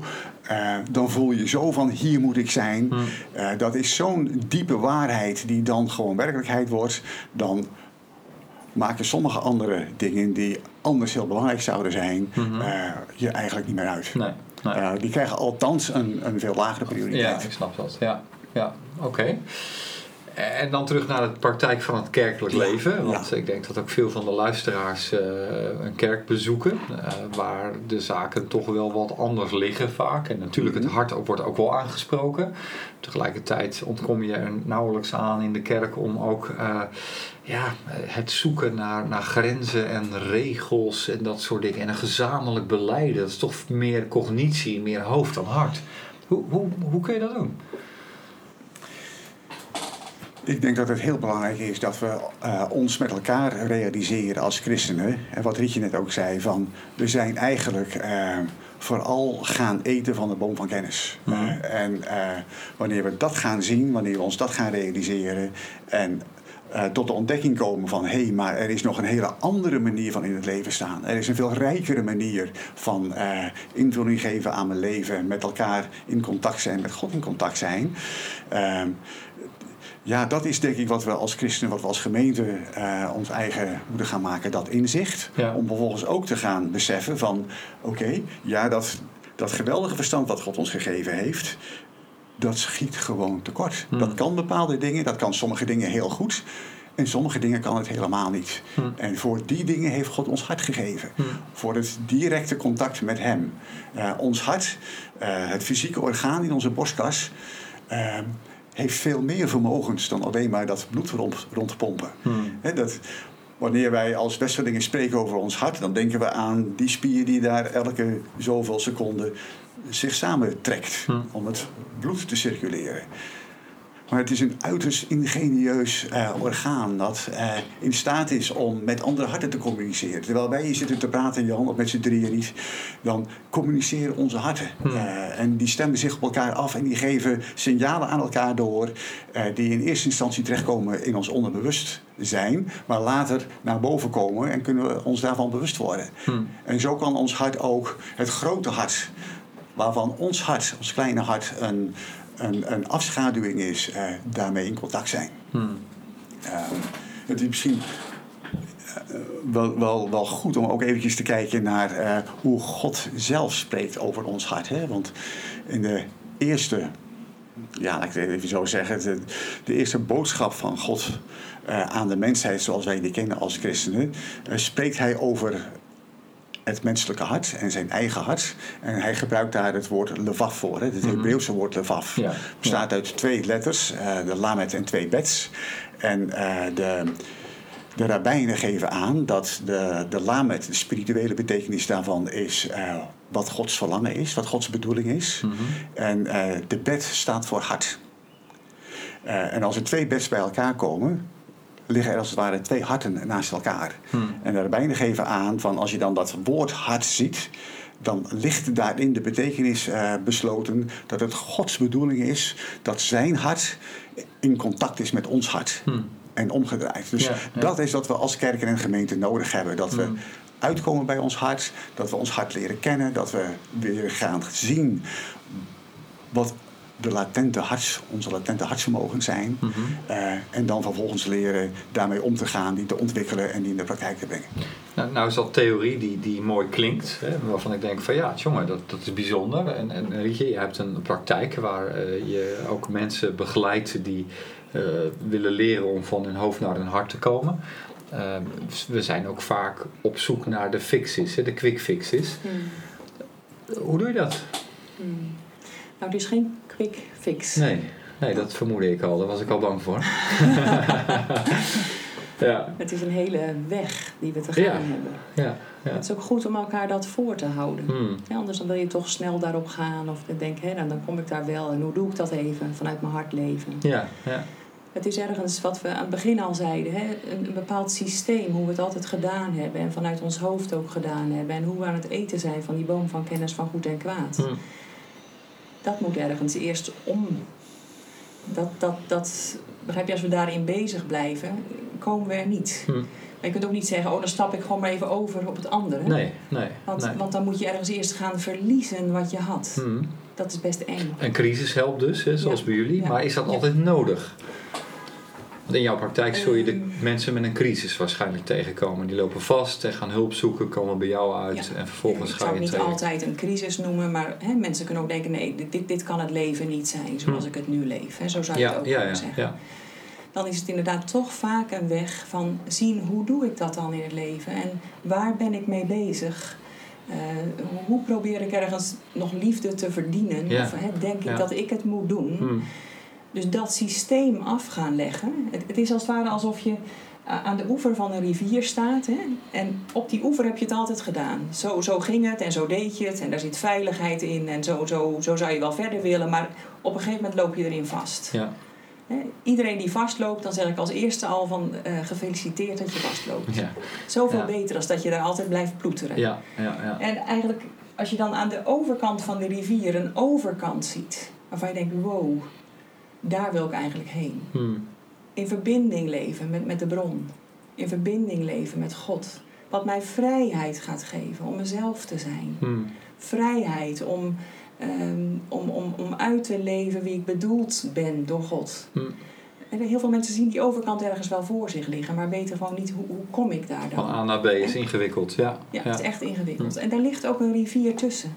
dan voel je zo van hier moet ik zijn. Mhm. Dat is zo'n diepe waarheid die dan gewoon werkelijkheid wordt. Dan maken sommige andere dingen die anders heel belangrijk zouden zijn, eh, je eigenlijk niet meer uit. Nee, nee. Eh, die krijgen althans een, een veel lagere Ja, prioriteit. ik snap dat. Ja, ja oké. En dan terug naar de praktijk van het kerkelijk leven. Want ja. ik denk dat ook veel van de luisteraars eh, een kerk bezoeken. eh, waar de zaken toch wel wat anders liggen vaak. En natuurlijk het Mhm. hart ook, wordt ook wel aangesproken. Tegelijkertijd ontkom je er nauwelijks aan in de kerk om ook eh, ja, het zoeken naar, naar grenzen en regels en dat soort dingen. En een gezamenlijk beleiden. Dat is toch meer cognitie, meer hoofd dan hart. Hoe, hoe, hoe kun je dat doen? Ik denk dat het heel belangrijk is dat we eh, ons met elkaar realiseren als christenen. En wat Rietje net ook zei, van we zijn eigenlijk eh, vooral gaan eten van de boom van kennis. Mhm. Eh, en wanneer we dat gaan zien, wanneer we ons dat gaan realiseren en tot de ontdekking komen van hé, hey, maar er is nog een hele andere manier van in het leven staan. Er is een veel rijkere manier van invulling geven aan mijn leven, met elkaar in contact zijn, met God in contact zijn. Ehm, ja, dat is denk ik wat we als christenen, wat we als gemeente eh, ons eigen moeten gaan maken, dat inzicht. Ja. Om vervolgens ook te gaan beseffen van, oké, ja, dat, dat geweldige verstand wat God ons gegeven heeft, dat schiet gewoon tekort. Hmm. Dat kan bepaalde dingen, dat kan sommige dingen heel goed. En sommige dingen kan het helemaal niet. Hmm. En voor die dingen heeft God ons hart gegeven. Hmm. Voor het directe contact met Hem. Eh, ons hart, eh, het fysieke orgaan in onze borstkas, heeft veel meer vermogens dan alleen maar dat bloed rond, rondpompen. Hmm. Dat, wanneer wij als Westerlingen spreken over ons hart, dan denken we aan die spier die daar elke zoveel seconden zich samentrekt Hmm. om het bloed te circuleren. Maar het is een uiterst ingenieus eh, orgaan dat eh, in staat is om met andere harten te communiceren. Terwijl wij hier zitten te praten, Jan, of met z'n drieën niet, dan communiceren onze harten. Hmm. Eh, en die stemmen zich op elkaar af en die geven signalen aan elkaar door, die in eerste instantie terechtkomen in ons onderbewust zijn, maar later naar boven komen en kunnen we ons daarvan bewust worden. Hmm. En zo kan ons hart ook, het grote hart, waarvan ons hart, ons kleine hart, een, een, een afschaduwing is, eh, daarmee in contact zijn. Hmm. Eh, het is misschien eh, wel, wel, wel goed om ook eventjes te kijken naar eh, hoe God zelf spreekt over ons hart. Hè? Want in de eerste, ja, laat ik het even zo zeggen, de, de eerste boodschap van God aan de mensheid, zoals wij die kennen als christenen, spreekt hij over het menselijke hart en zijn eigen hart. En hij gebruikt daar het woord levaf voor, hè? het Mhm. Hebreeuwse woord levaf. Ja. bestaat uit twee letters, eh, de lamet en twee bets. En eh, de, de rabbijnen geven aan dat de, de lamet, de spirituele betekenis daarvan, is eh, wat Gods verlangen is, wat Gods bedoeling is. Mhm. En de bet staat voor hart. En als er twee bets bij elkaar komen, liggen er als het ware twee harten naast elkaar. Hmm. En de rabbijnen geven aan van als je dan dat woord hart ziet, dan ligt daarin de betekenis eh, besloten dat het Gods bedoeling is dat zijn hart in contact is met ons hart. Hmm. En omgedraaid. Dus Ja, ja. dat is wat we als kerk en gemeente nodig hebben. Dat we Hmm. uitkomen bij ons hart, dat we ons hart leren kennen, dat we weer gaan zien wat de latente harts, onze latente hartsvermogens zijn. Mhm. Eh, en dan vervolgens leren daarmee om te gaan, die te ontwikkelen en die in de praktijk te brengen. Nou, nou is dat theorie die, die mooi klinkt, hè, waarvan ik denk van ja, jongen, dat, dat is bijzonder. En, en weet je, hebt een praktijk waar eh, je ook mensen begeleidt die eh, willen leren om van hun hoofd naar hun hart te komen. We zijn ook vaak op zoek naar de fixes, hè, de quick fixes. Hmm. Hoe doe je dat? Hmm. Nou, het is geen quick fix. Nee, nee dat vermoedde ik al, daar was ik al bang voor. ja, Het is een hele weg die we te gaan Ja. hebben. ja, ja. Het is ook goed om elkaar dat voor te houden. Hmm. Ja, anders dan wil je toch snel daarop gaan. Of denk je, dan, dan kom ik daar wel. En hoe doe ik dat even? Vanuit mijn hart leven. ja, ja. Het is ergens wat we aan het begin al zeiden. Hè? Een, een bepaald systeem, hoe we het altijd gedaan hebben. En vanuit ons hoofd ook gedaan hebben. En hoe we aan het eten zijn van die boom van kennis van goed en kwaad. Hmm. Dat moet ergens eerst om. Dat, dat, dat, begrijp je, als we daarin bezig blijven, komen we er niet. Hmm. Maar je kunt ook niet zeggen, oh dan stap ik gewoon maar even over op het andere. Nee, nee, Want, nee. want dan moet je ergens eerst gaan verliezen wat je had. Hmm. Dat is best eng. Een crisis helpt dus, hè, zoals Ja. bij jullie. Ja. Maar is dat Ja. altijd nodig? Want in jouw praktijk zul je de Ehm. mensen met een crisis waarschijnlijk tegenkomen. Die lopen vast en gaan hulp zoeken, komen bij jou uit Ja. en vervolgens ik ga zou je het in niet altijd een crisis noemen, maar hè, mensen kunnen ook denken: nee, dit, dit kan het leven niet zijn zoals Hm. ik het nu leef. Hè. Zo zou je het ook ja, kunnen ja, zeggen. ja. dan is het inderdaad toch vaak een weg van zien hoe doe ik dat dan in het leven en waar ben ik mee bezig. Uh, hoe probeer ik ergens nog liefde te verdienen? Of hè, denk ik dat ik het moet doen? Hmm. Dus dat systeem af gaan leggen. Het, het is als het ware alsof je a- aan de oever van een rivier staat. Hè? En op die oever heb je het altijd gedaan. Zo, zo ging het en zo deed je het. En daar zit veiligheid in. En zo, zo, zo zou je wel verder willen. Maar op een gegeven moment loop je erin vast. Ja, Hè? Iedereen die vastloopt, dan zeg ik als eerste al van eh, gefeliciteerd dat je vastloopt. ja, Zoveel Ja. beter als dat je daar altijd blijft ploeteren. ja, ja, ja. En eigenlijk, als je dan aan de overkant van de rivier een overkant ziet, waarvan je denkt: wow, daar wil ik eigenlijk heen. Hmm. In verbinding leven met, met de bron. In verbinding leven met God. Wat mij vrijheid gaat geven om mezelf te zijn. Hmm. Vrijheid om, ehm, om, om, om uit te leven wie ik bedoeld ben door God. Hmm. En heel veel mensen zien die overkant ergens wel voor zich liggen, maar weten gewoon niet hoe, hoe kom ik daar Van dan. A naar B is ingewikkeld, ja. Ja, het is echt ingewikkeld. En daar ligt ook een rivier tussen.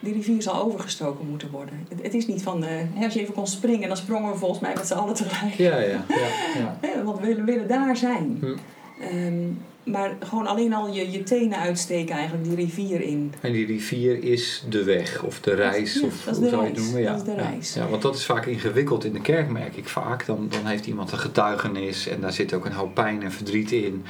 Die rivier zal overgestoken moeten worden. Het, het is niet van, hè, als je even kon springen, dan sprongen we volgens mij met z'n allen tegelijk. Ja, ja, ja, ja. Want we willen, willen daar zijn. Hm. Ehm, maar gewoon alleen al je, je tenen uitsteken eigenlijk die rivier in. En die rivier is de weg of de reis, Ja, of hoe zou je het noemen? Ja, Dat is de ja. reis. Ja, want dat is vaak ingewikkeld in de kerk, merk ik vaak. Dan, dan heeft iemand een getuigenis en daar zit ook een hoop pijn en verdriet in.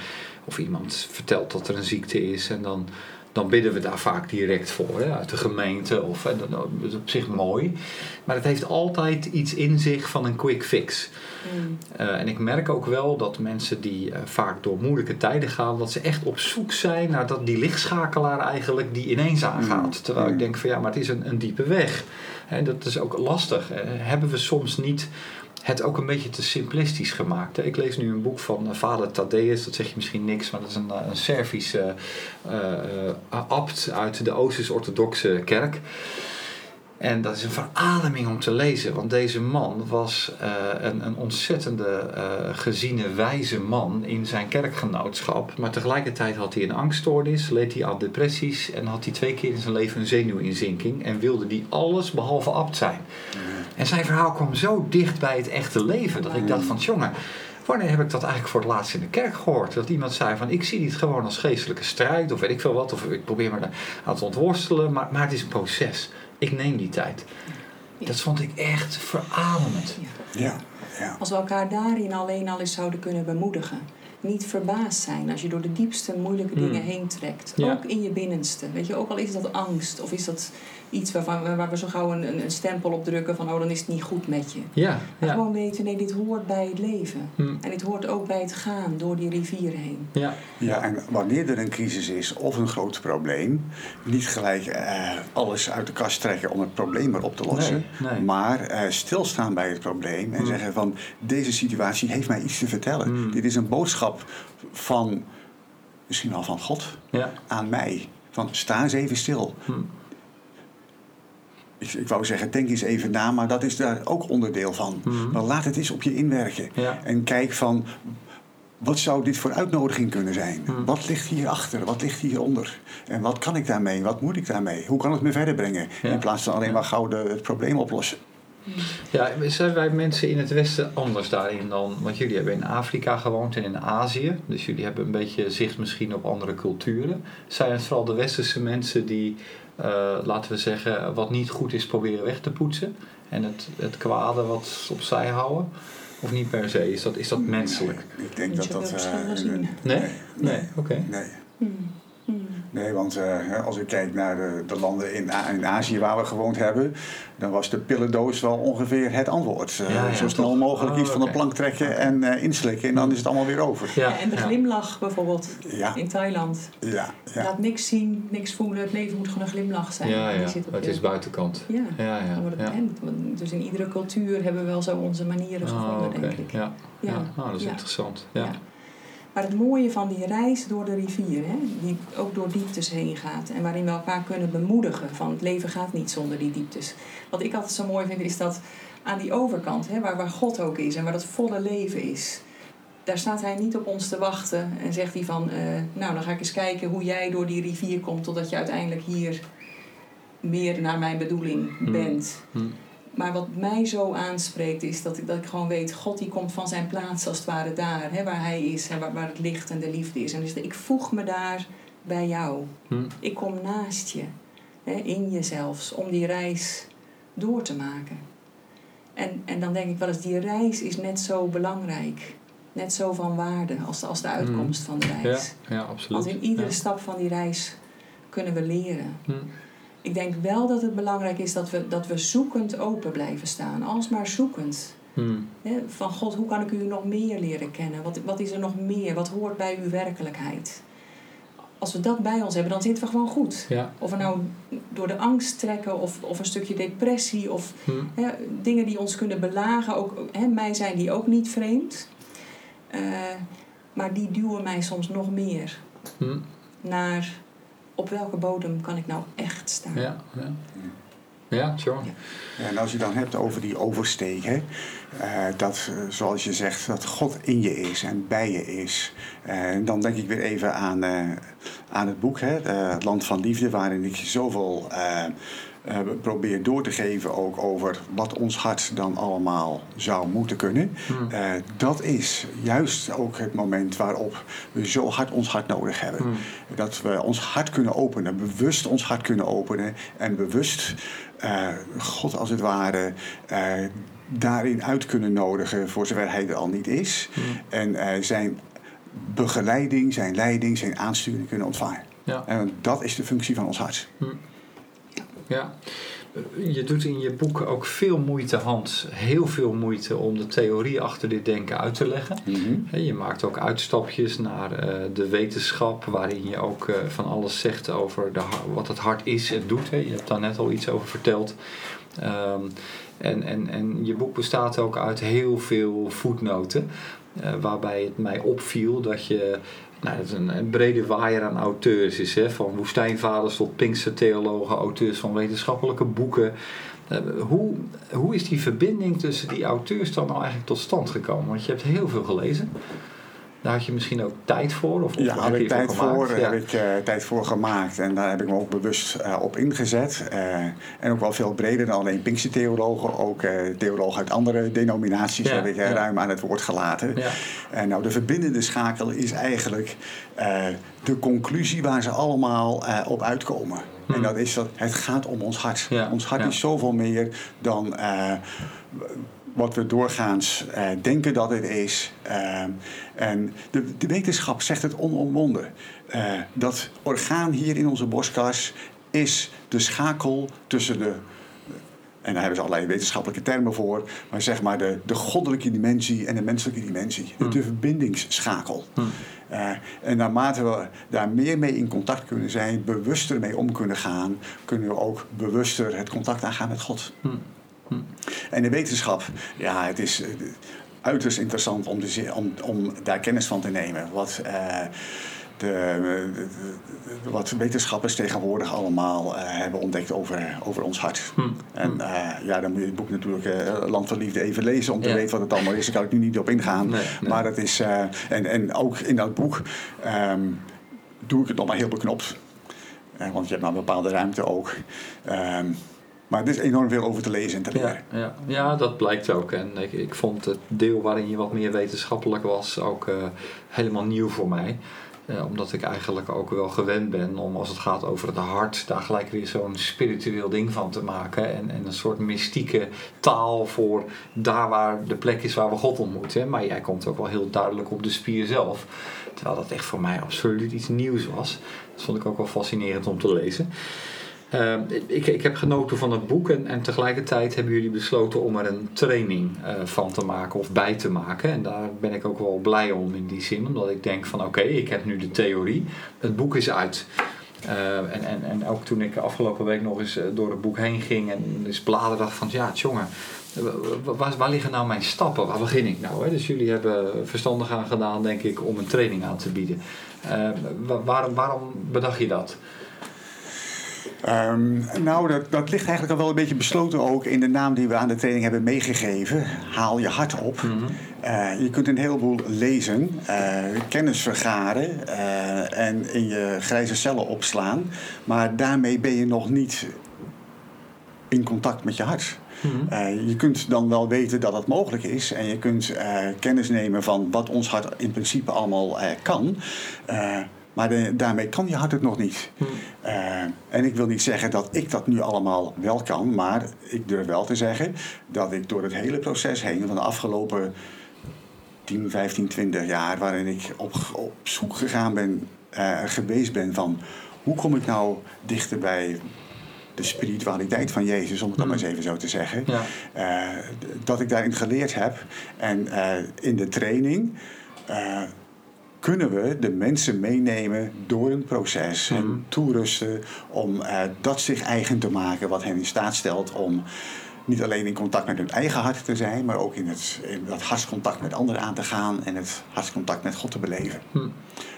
Of iemand vertelt dat er een ziekte is en dan, dan bidden we daar vaak direct voor, hè, uit de gemeente. Of, en dat dat is op zich mooi. Maar het heeft altijd iets in zich van een quick fix. Mm. Eh, en ik merk ook wel dat mensen die eh, vaak door moeilijke tijden gaan, dat ze echt op zoek zijn naar dat, die lichtschakelaar eigenlijk die ineens aangaat. Terwijl ik Mm. denk van ja, maar het is een, een diepe weg. En dat is ook lastig. Eh, hebben we soms niet het ook een beetje te simplistisch gemaakt. Ik lees nu een boek van eh, vader Thaddeus, dat zeg je misschien niks, maar dat is een, eh, een Servische eh, abt uit de Oostisch-Orthodoxe kerk. En dat is een verademing om te lezen, want deze man was eh, een, een ontzettende eh, geziene, wijze man in zijn kerkgenootschap. Maar tegelijkertijd had hij een angststoornis, leed hij aan depressies en had hij twee keer in zijn leven een zenuwinzinking. En wilde die alles behalve abt zijn. En zijn verhaal kwam zo dicht bij het echte leven dat ik dacht van jongen, wanneer heb ik dat eigenlijk voor het laatst in de kerk gehoord? Dat iemand zei van ik zie dit gewoon als geestelijke strijd of weet ik veel wat. Of ik probeer me aan te ontworstelen, maar, maar het is een proces. Ik neem die tijd. Ja. Dat vond ik echt verademend. Ja, ja. Als we elkaar daarin alleen al eens zouden kunnen bemoedigen. Niet verbaasd zijn als je door de diepste moeilijke Mm. dingen heen trekt. Ja. Ook in je binnenste. Weet je, ook al is dat angst of is dat iets waarvan, we- waar we zo gauw een, een een stempel op drukken van oh dan is het niet goed met je. Ja, ja. gewoon weten, nee, dit hoort bij het leven. Hm. En dit hoort ook bij het gaan door die rivier heen. Ja, Ja, en wanneer er een crisis is of een groot probleem, niet gelijk eh, alles uit de kast trekken om het probleem maar op te lossen. Nee, nee. Maar eh, stilstaan bij het probleem en Mm. zeggen van deze situatie heeft mij iets te vertellen. Mm. Dit is een boodschap van, misschien wel van God ja. aan mij. Van sta eens even stil. Hm. Ik, ik wou zeggen, denk eens even na, maar dat is daar ook onderdeel van. Mhm. Maar laat het eens op je inwerken. Ja. En kijk van, wat zou dit voor uitnodiging kunnen zijn? Mhm. Wat ligt hierachter? Wat ligt hieronder? En wat kan ik daarmee? Wat moet ik daarmee? Hoe kan het me verder brengen? Ja. In plaats van alleen maar gauw de, het probleem oplossen. Ja, zijn wij mensen in het Westen anders daarin dan? Want jullie hebben in Afrika gewoond en in Azië. Dus jullie hebben een beetje zicht misschien op andere culturen. Zijn het vooral de Westerse mensen die, laten we zeggen, wat niet goed is proberen weg te poetsen? En het, het kwade wat opzij houden? Of niet per se? Is dat, is dat menselijk? Ik denk Niet dat dat... eh, gezien. Nee? Nee, oké. nee. Hmm. Hmm. Nee, want eh, als ik kijk naar de, de landen in, in Azië waar we gewoond hebben, dan was de pillendoos wel ongeveer het antwoord. Eh, Ja, ja, zo snel toch? mogelijk Oh, iets van de plank trekken en eh, inslikken en dan is het allemaal weer over. Ja, Ja, en de glimlach bijvoorbeeld Ja, in Thailand. ja, ja. Laat niks zien, niks voelen. Het leven moet gewoon een glimlach zijn. Ja, ja. zit op het je- is buitenkant. Ja. Ja, ja. Dan wordt het ja. bekend. Want Dus in iedere cultuur hebben we wel zo onze manieren Oh, gevonden, oké. denk ik. Ja, ja. Ja. Oh, dat is Ja. interessant. Ja. Maar het mooie van die reis door de rivier, hè, die ook door dieptes heen gaat en waarin we elkaar kunnen bemoedigen van het leven gaat niet zonder die dieptes. Wat ik altijd zo mooi vind is dat aan die overkant, hè, waar, waar God ook is en waar dat volle leven is, daar staat hij niet op ons te wachten en zegt hij van, eh, nou dan ga ik eens kijken hoe jij door die rivier komt totdat je uiteindelijk hier meer naar mijn bedoeling Hmm. bent. Hm. Maar wat mij zo aanspreekt is dat ik, dat ik gewoon weet, God die komt van zijn plaats als het ware daar, hè, waar hij is en waar, waar het licht en de liefde is. En dus ik voeg me daar bij jou. Hm. Ik kom naast je, hè, in je zelfs, om die reis door te maken. En, en dan denk ik wel eens, die reis is net zo belangrijk. Net zo van waarde als de, als de uitkomst van de Ja, reis. ja, absoluut. Want in iedere Ja. stap van die reis kunnen we leren. Hm. Ik denk wel dat het belangrijk is dat we, dat we zoekend open blijven staan. Alsmaar zoekend. Hm. Hè, Van God, hoe kan ik u nog meer leren kennen? Wat, wat is er nog meer? Wat hoort bij uw werkelijkheid? Als we dat bij ons hebben, dan zitten we gewoon goed. Ja. Of we nou door de angst trekken of, of een stukje depressie of Hm. hè, dingen die ons kunnen belagen. Ook, hè, mij zijn die ook niet vreemd. Eh, maar die duwen mij soms nog meer Hm. naar op welke bodem kan ik nou echt staan. Ja, ja. Ja. Ja, en als je dan hebt over die oversteek, hè, eh, dat eh, zoals je zegt, dat God in je is en bij je is. Eh, dan denk ik weer even aan, eh, aan het boek, hè, Het Land van Liefde, waarin ik zoveel eh, eh, probeer door te geven ook over wat ons hart dan allemaal zou moeten kunnen. Hm. Eh, dat is juist ook het moment waarop we zo hard ons hart nodig hebben. Hm. Dat we ons hart kunnen openen, bewust ons hart kunnen openen en bewust eh, God als het ware daarin uit kunnen nodigen voor zover hij er al niet is. Hm. En zijn begeleiding, zijn leiding, zijn aansturing kunnen ontvangen. Ja. En dat is de functie van ons hart. Ja. Je doet in je boek ook veel moeite, Hans, heel veel moeite om de theorie achter dit denken uit te leggen. Hè, Je maakt ook uitstapjes naar eh, de wetenschap, waarin je ook eh, van alles zegt over de, wat het hart is en doet. Je hebt daar net al iets over verteld. Ehm, en, en, en je boek bestaat ook uit heel veel voetnoten, eh, waarbij het mij opviel dat je nou, dat een, een brede waaier aan auteurs is. Hè? Van woestijnvaders tot Pinkstertheologen, auteurs van wetenschappelijke boeken. Eh, hoe, hoe is die verbinding tussen die auteurs dan nou eigenlijk tot stand gekomen? Want je hebt heel veel gelezen. Daar had je misschien ook tijd voor? Of, of Ja, heb ik tijd voor, Ja. heb ik tijd voor gemaakt en daar heb ik me ook bewust eh, op ingezet. Eh, en ook wel veel breder dan alleen Pinkstertheologen, ook eh, theologen uit andere denominaties Ja, heb ik ja. ruim aan het woord gelaten. Ja. En nou, de verbindende schakel is eigenlijk de conclusie waar ze allemaal op uitkomen. Hmm. En dat is dat het gaat om ons hart. Ons hart is zoveel meer dan wat we doorgaans eh, denken dat het is. Eh, en de, de wetenschap zegt het onomwonden. Eh, dat orgaan hier in onze borstkas is de schakel tussen de en daar hebben ze allerlei wetenschappelijke termen voor. Maar zeg maar de, de goddelijke dimensie en de menselijke dimensie. De, de verbindingsschakel. Eh, en naarmate we daar meer mee in contact kunnen zijn, bewuster mee om kunnen gaan, kunnen we ook bewuster het contact aangaan met God. En de wetenschap, ja, het is eh, uiterst interessant om, zi- om, om daar kennis van te nemen. Wat, eh, de, de- de- wat wetenschappers tegenwoordig allemaal eh, hebben ontdekt over, over ons hart. Hm. En eh, ja, dan moet je het boek natuurlijk Land van Liefde even lezen om te Ja. weten wat het allemaal is. Daar kan ik nu niet op ingaan. Nee, nee. Maar dat is, en, en ook in dat boek ehm, doe ik het nog maar heel beknopt. Want je hebt maar een bepaalde ruimte ook. Ehm, maar er is enorm veel over te lezen en te leren. Ja, ja. ja, dat blijkt ook. En ik, ik vond het deel waarin je wat meer wetenschappelijk was ook eh, helemaal nieuw voor mij. Eh, omdat ik eigenlijk ook wel gewend ben om als het gaat over het hart, daar gelijk weer zo'n spiritueel ding van te maken. En, en een soort mystieke taal voor daar waar de plek is waar we God ontmoeten. Maar jij komt ook wel heel duidelijk op de spier zelf. Terwijl dat echt voor mij absoluut iets nieuws was. Dat vond ik ook wel fascinerend om te lezen. Uh, ik, ik heb genoten van het boek en, en tegelijkertijd hebben jullie besloten om er een training uh, van te maken of bij te maken. En daar ben ik ook wel blij om in die zin, omdat ik denk van oké, ik heb nu de theorie, het boek is uit. Uh, en, en, en ook toen ik afgelopen week nog eens door het boek heen ging en eens bladerde dacht van ja, jongen, waar, liggen nou mijn stappen? Waar begin ik nou? Hè? Dus jullie hebben verstandig aan gedaan, denk ik, om een training aan te bieden. Waarom bedacht je dat? Um, nou, dat, dat ligt eigenlijk al wel een beetje besloten ook in de naam die we aan de training hebben meegegeven. Haal je hart op. Mm -hmm. uh, je kunt een heleboel lezen, uh, kennis vergaren uh, en in je grijze cellen opslaan. Maar daarmee ben je nog niet in contact met je hart. Mhm. Eh, je kunt dan wel weten dat het mogelijk is en je kunt eh, kennis nemen van wat ons hart in principe allemaal eh, kan. Maar de- daarmee kan je hart het nog niet. Mhm. Eh, en ik wil niet zeggen dat ik dat nu allemaal wel kan, maar ik durf wel te zeggen dat ik door het hele proces heen van de afgelopen 10, 15, 20 jaar, waarin ik op, op zoek gegaan ben, eh, geweest ben van hoe kom ik nou dichter bij de spiritualiteit van Jezus, om het dan maar eens even zo te zeggen. Ja. Eh, dat ik daarin geleerd heb. En in de training kunnen we de mensen meenemen door een proces Mhm. en toerusten om eh, dat zich eigen te maken, wat hen in staat stelt om niet alleen in contact met hun eigen hart te zijn, maar ook in, het, in dat hartscontact met anderen aan te gaan en het hartscontact met God te beleven. Hm.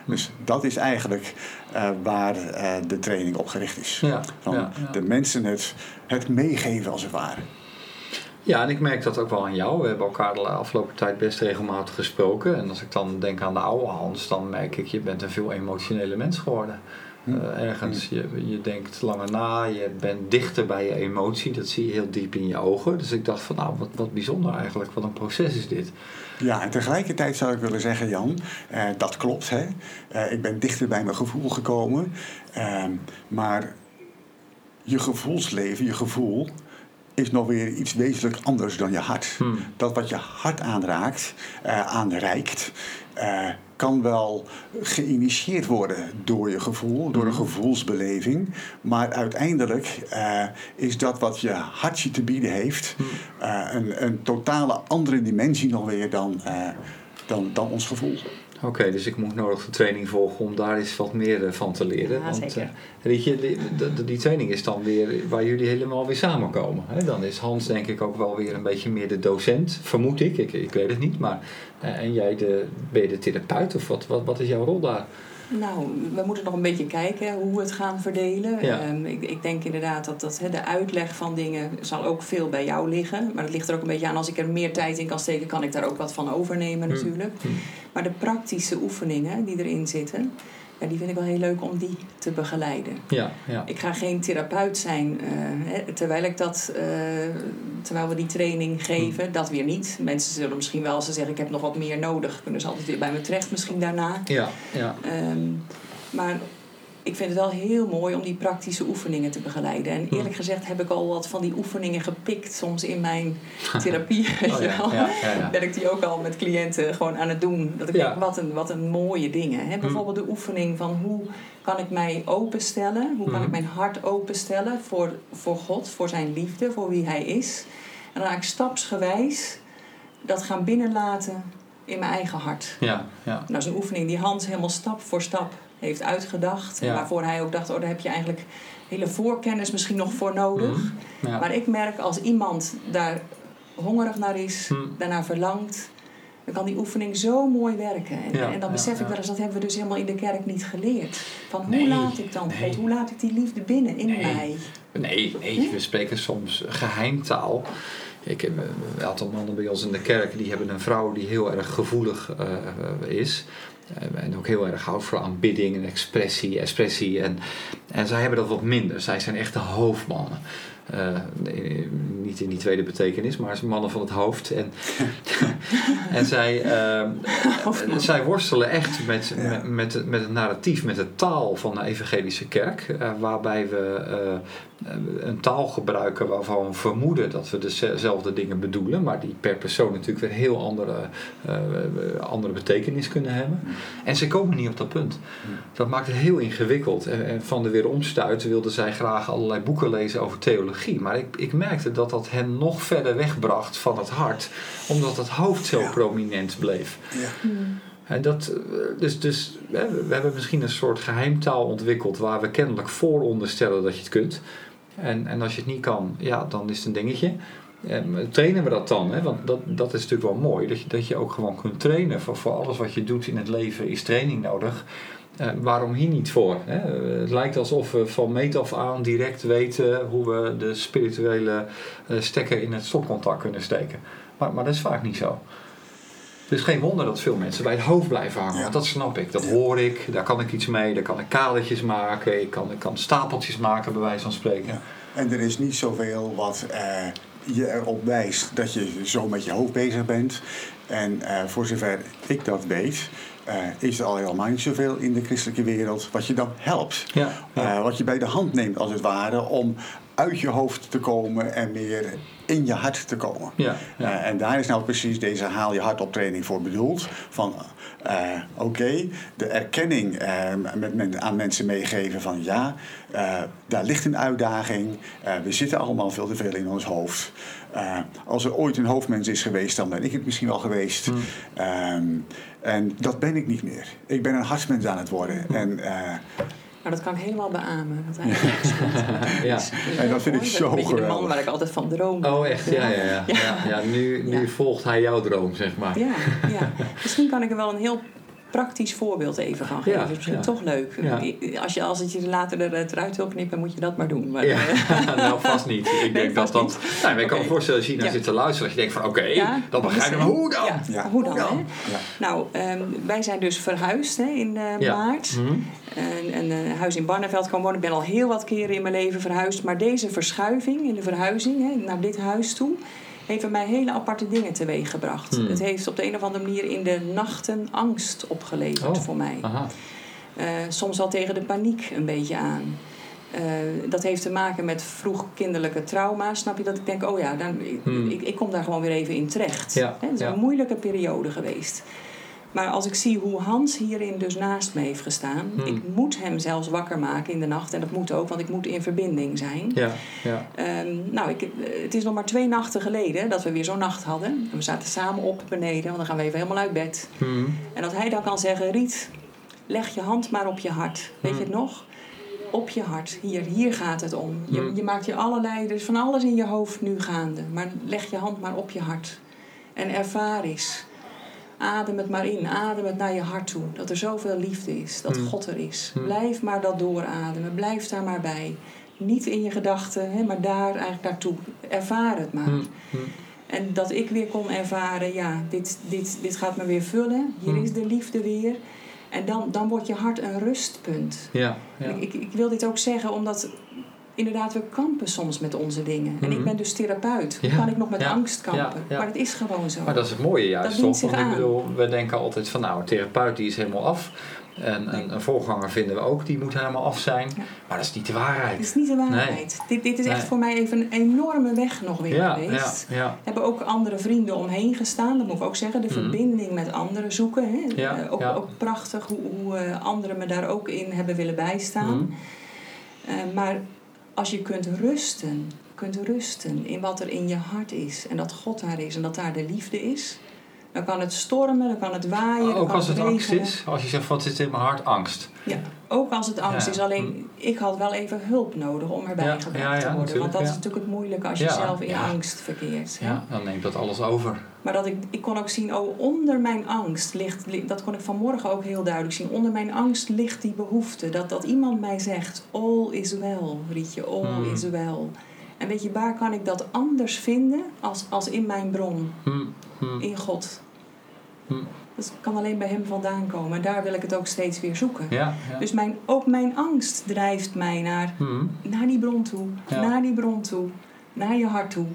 Dus dat is eigenlijk eh, waar eh, de training op gericht is. Ja, Van ja, ja. de mensen het, het meegeven als het ware. Ja, en ik merk dat ook wel aan jou. We hebben elkaar de afgelopen tijd best regelmatig gesproken. En als ik dan denk aan de oude Hans, dan merk ik, je bent een veel emotionele mens geworden. Hm. Eh, ergens, je, je denkt langer na, je bent dichter bij je emotie. Dat zie je heel diep in je ogen. Dus ik dacht van, nou, wat, wat bijzonder eigenlijk. Wat een proces is dit. Ja, en tegelijkertijd zou ik willen zeggen, Jan, eh, dat klopt. Hè? Eh, ik ben dichter bij mijn gevoel gekomen. Ehm, maar je gevoelsleven, je gevoel, is nog weer iets wezenlijk anders dan je hart. Hm. Dat wat je hart aanraakt, eh, aanreikt, eh, kan wel geïnitieerd worden door je gevoel, door een gevoelsbeleving. Maar uiteindelijk eh, is dat wat je hartje te bieden heeft eh, een, een totale andere dimensie nog weer dan, dan, dan ons gevoel. Oké, dus ik moet nodig de training volgen om daar eens wat meer eh, van te leren. Ja, Want zeker. eh, je, die, die, die training is dan weer waar jullie helemaal weer samenkomen. Hè? Dan is Hans denk ik ook wel weer een beetje meer de docent, vermoed ik. Ik, ik weet het niet. Maar, eh, en jij de, ben je de therapeut of wat, wat, wat is jouw rol daar? Nou, we moeten nog een beetje kijken hoe we het gaan verdelen. Ja. Ehm, ik, ik denk inderdaad dat, dat de uitleg van dingen zal ook veel bij jou liggen. Maar het ligt er ook een beetje aan, als ik er meer tijd in kan steken, kan ik daar ook wat van overnemen Hmm. natuurlijk. Hmm. Maar de praktische oefeningen die erin zitten, ja, die vind ik wel heel leuk om die te begeleiden. Ja, ja. Ik ga geen therapeut zijn eh, terwijl ik dat, eh, terwijl we die training geven, Hmm. dat weer niet. Mensen zullen misschien wel, als ze zeggen ik heb nog wat meer nodig, kunnen ze altijd weer bij me terecht misschien daarna. Ja, ja. Ehm, maar ik vind het wel heel mooi om die praktische oefeningen te begeleiden. En eerlijk gezegd heb ik al wat van die oefeningen gepikt soms in mijn therapie. Oh, ja, ja, ja, ja. Ben ik die ook al met cliënten gewoon aan het doen. Dat ik denk, wat een, wat een mooie dingen. Hè? Bijvoorbeeld de oefening van hoe kan ik mij openstellen? Hoe kan Mhm. ik mijn hart openstellen voor, voor God, voor zijn liefde, voor wie hij is? En dan ga ik stapsgewijs dat gaan binnenlaten in mijn eigen hart. Ja, ja. Nou, dat is een oefening die Hans helemaal stap voor stap heeft uitgedacht. Ja. Waarvoor hij ook dacht, oh, daar heb je eigenlijk hele voorkennis misschien nog voor nodig. Mhm. Ja. Maar ik merk als iemand daar hongerig naar is, Hmm. daarnaar verlangt, dan kan die oefening zo mooi werken. En, Ja, en dan ja, besef ik wel eens, dat hebben we dus helemaal in de kerk niet geleerd. Van hoe Nee, laat ik dan nee. God, hoe laat ik die liefde binnen in Nee. mij? Nee, nee, we spreken soms geheimtaal. Ik heb een aantal mannen bij ons in de kerk die hebben een vrouw die heel erg gevoelig eh, is. Eh, en ook heel erg houdt voor aanbidding en expressie, expressie. En, en zij hebben dat wat minder. Zij zijn echt de hoofdmannen. Eh, niet in die tweede betekenis, maar mannen van het hoofd. En, en zij, eh, zij worstelen echt met, Ja. met, met, het- met het narratief, met de taal van de evangelische kerk. eh, waarbij we een taal gebruiken waarvan we vermoeden dat we dezelfde dingen bedoelen. Maar die per persoon natuurlijk weer heel andere, andere betekenis kunnen hebben. En ze komen niet op dat punt. Dat maakt het heel ingewikkeld. En, en van de weeromstuit wilden zij graag allerlei boeken lezen over theologie. Maar ik, ik merkte dat dat hen nog verder wegbracht van het hart. Omdat het hoofd zo Ja. prominent bleef. Ja. En dat, eh, dus, dus hè, we hebben misschien een soort geheimtaal ontwikkeld waar we kennelijk vooronderstellen dat je het kunt. En, en als je het niet kan, ja, dan is het een dingetje. En trainen we dat dan? Hè? Want dat, dat is natuurlijk wel mooi, dat je, dat je ook gewoon kunt trainen. Voor, voor alles wat je doet in het leven is training nodig. Eh, waarom hier niet voor? Hè? Het lijkt alsof we van meet af aan direct weten hoe we de spirituele eh, stekker in het stopcontact kunnen steken. Maar, maar dat is vaak niet zo. Dus geen wonder dat veel mensen bij het hoofd blijven hangen. Want dat snap ik, dat hoor ik, daar kan ik iets mee, daar kan ik kadertjes maken, ik kan, ik kan stapeltjes maken, bij wijze van spreken. Ja. En er is niet zoveel wat eh, je erop wijst dat je zo met je hoofd bezig bent. En voor zover ik dat weet, eh, is er al helemaal niet zoveel in de christelijke wereld wat je dan helpt. Ja, ja. Eh, wat je bij de hand neemt, als het ware, om uit je hoofd te komen en meer in je hart te komen. Ja, ja. Eh, en daar is nou precies deze haal je hart op training voor bedoeld. Van eh, oké, de erkenning eh, met, met, aan mensen meegeven van ja, daar ligt een uitdaging. We zitten allemaal veel te veel in ons hoofd. Als er ooit een hoofdmens is geweest, dan ben ik het misschien wel geweest. Hmm. Ehm, en dat ben ik niet meer. Ik ben een hartsmens aan het worden. En eh, Nou, dat kan ik helemaal beamen. Dat goed. Ja. Dus, dus En dat vind ik zo Een beetje de man geweldig. waar ik altijd van droom. Oh, echt? Ja, ja, ja. ja. ja nu nu Ja. volgt hij jouw droom, zeg maar. Ja, ja. Misschien kan ik er wel een heel praktisch voorbeeld even van geven. Ja, is misschien ja. toch leuk. Ja. Als, je, als het je later er- eruit wil knippen, moet je dat maar doen. Maar, Ja, eh, nou vast niet. Ik denk dat dat. niet. Maar ik kan me voorstellen als je naar zit te luisteren, dat je denkt van oké, Ja, dat begrijp ik, maar hoe dan? Ja, Ja. hoe dan? Hè? Nou, ehm, wij zijn dus verhuisd hè, in eh, Ja. maart. Mhm. Een, een, eh, huis in Barneveld komen wonen. Ik ben al heel wat keren in mijn leven verhuisd. Maar deze verschuiving in de verhuizing hè, naar dit huis toe... heeft bij mij hele aparte dingen teweeggebracht. Hmm. Het heeft op de een of andere manier in de nachten angst opgeleverd Oh. voor mij. Aha. Eh, soms wel tegen de paniek een beetje aan. Eh, dat heeft te maken met vroeg kinderlijke trauma. Snap je dat ik denk, oh ja, dan, ik, Hmm. ik, ik kom daar gewoon weer even in terecht. Ja, Het is ja. een moeilijke periode geweest. Maar als ik zie hoe Hans hierin dus naast me heeft gestaan. Hmm. Ik moet hem zelfs wakker maken in de nacht. En dat moet ook, want ik moet in verbinding zijn. Ja, ja. Ehm, nou, ik, het is nog maar twee nachten geleden dat we weer zo'n nacht hadden. En we zaten samen op beneden, want dan gaan we even helemaal uit bed. Mhm. En dat hij dan kan zeggen: Riet, leg je hand maar op je hart. Weet Hmm. je het nog? Op je hart. Hier, hier gaat het om. Je, Hmm. je maakt je allerlei, er is van alles in je hoofd nu gaande. Maar leg je hand maar op je hart. En ervaar eens. Adem het maar in. Adem het naar je hart toe. Dat er zoveel liefde is. Dat Hmm. God er is. Hmm. Blijf maar dat doorademen. Blijf daar maar bij. Niet in je gedachten, hè, maar daar eigenlijk naartoe. Ervaar het maar. Mhm. En dat ik weer kon ervaren, ja, dit, dit, dit gaat me weer vullen. Hier Hmm. is de liefde weer. En dan, dan wordt je hart een rustpunt. Ja, ja. Ik, ik wil dit ook zeggen omdat inderdaad we kampen soms met onze dingen. En Mhm. ik ben dus therapeut. Hoe Ja, kan ik nog met ja, angst kampen? ja. Maar het is gewoon zo. Maar dat is het mooie juist Dat toch? Want ik bedoel, we denken altijd van nou, een therapeut die is helemaal af. En een, een voorganger vinden we ook, die moet helemaal af zijn. Maar dat is niet de waarheid. Het is niet de waarheid. Dit, dit is echt voor mij even een enorme weg nog weer geweest. ja, hebben ook andere vrienden omheen gestaan. Dat moet ik ook zeggen. De Mhm. verbinding met anderen zoeken. Hè. Eh, ook prachtig hoe, hoe eh, anderen me daar ook in hebben willen bijstaan. Mhm. Eh, maar als je kunt rusten, kunt rusten in wat er in je hart is. En dat God daar is en dat daar de liefde is. Dan kan het stormen, dan kan het waaien. dan Ook kan als het angst is, als je zegt wat zit in mijn hart, angst. Ja, ook als het angst Ja. is. Alleen ik had wel even hulp nodig om erbij Ja, gebracht ja, te worden. Want dat is natuurlijk het moeilijke als je zelf in angst verkeert. hè. Ja, dan neemt dat alles over. Maar dat ik, ik kon ook zien, oh, onder mijn angst ligt, li- dat kon ik vanmorgen ook heel duidelijk zien, onder mijn angst ligt die behoefte. Dat, dat iemand mij zegt, all is well, Rietje, all Hmm. is well. En weet je, waar kan ik dat anders vinden als, als in mijn bron, Hm, hm, in God? hm. Dat kan alleen bij hem vandaan komen. En daar wil ik het ook steeds weer zoeken. Ja, ja. Dus mijn, ook mijn angst drijft mij naar, naar die bron toe, Ja. naar die bron toe, naar je hart toe.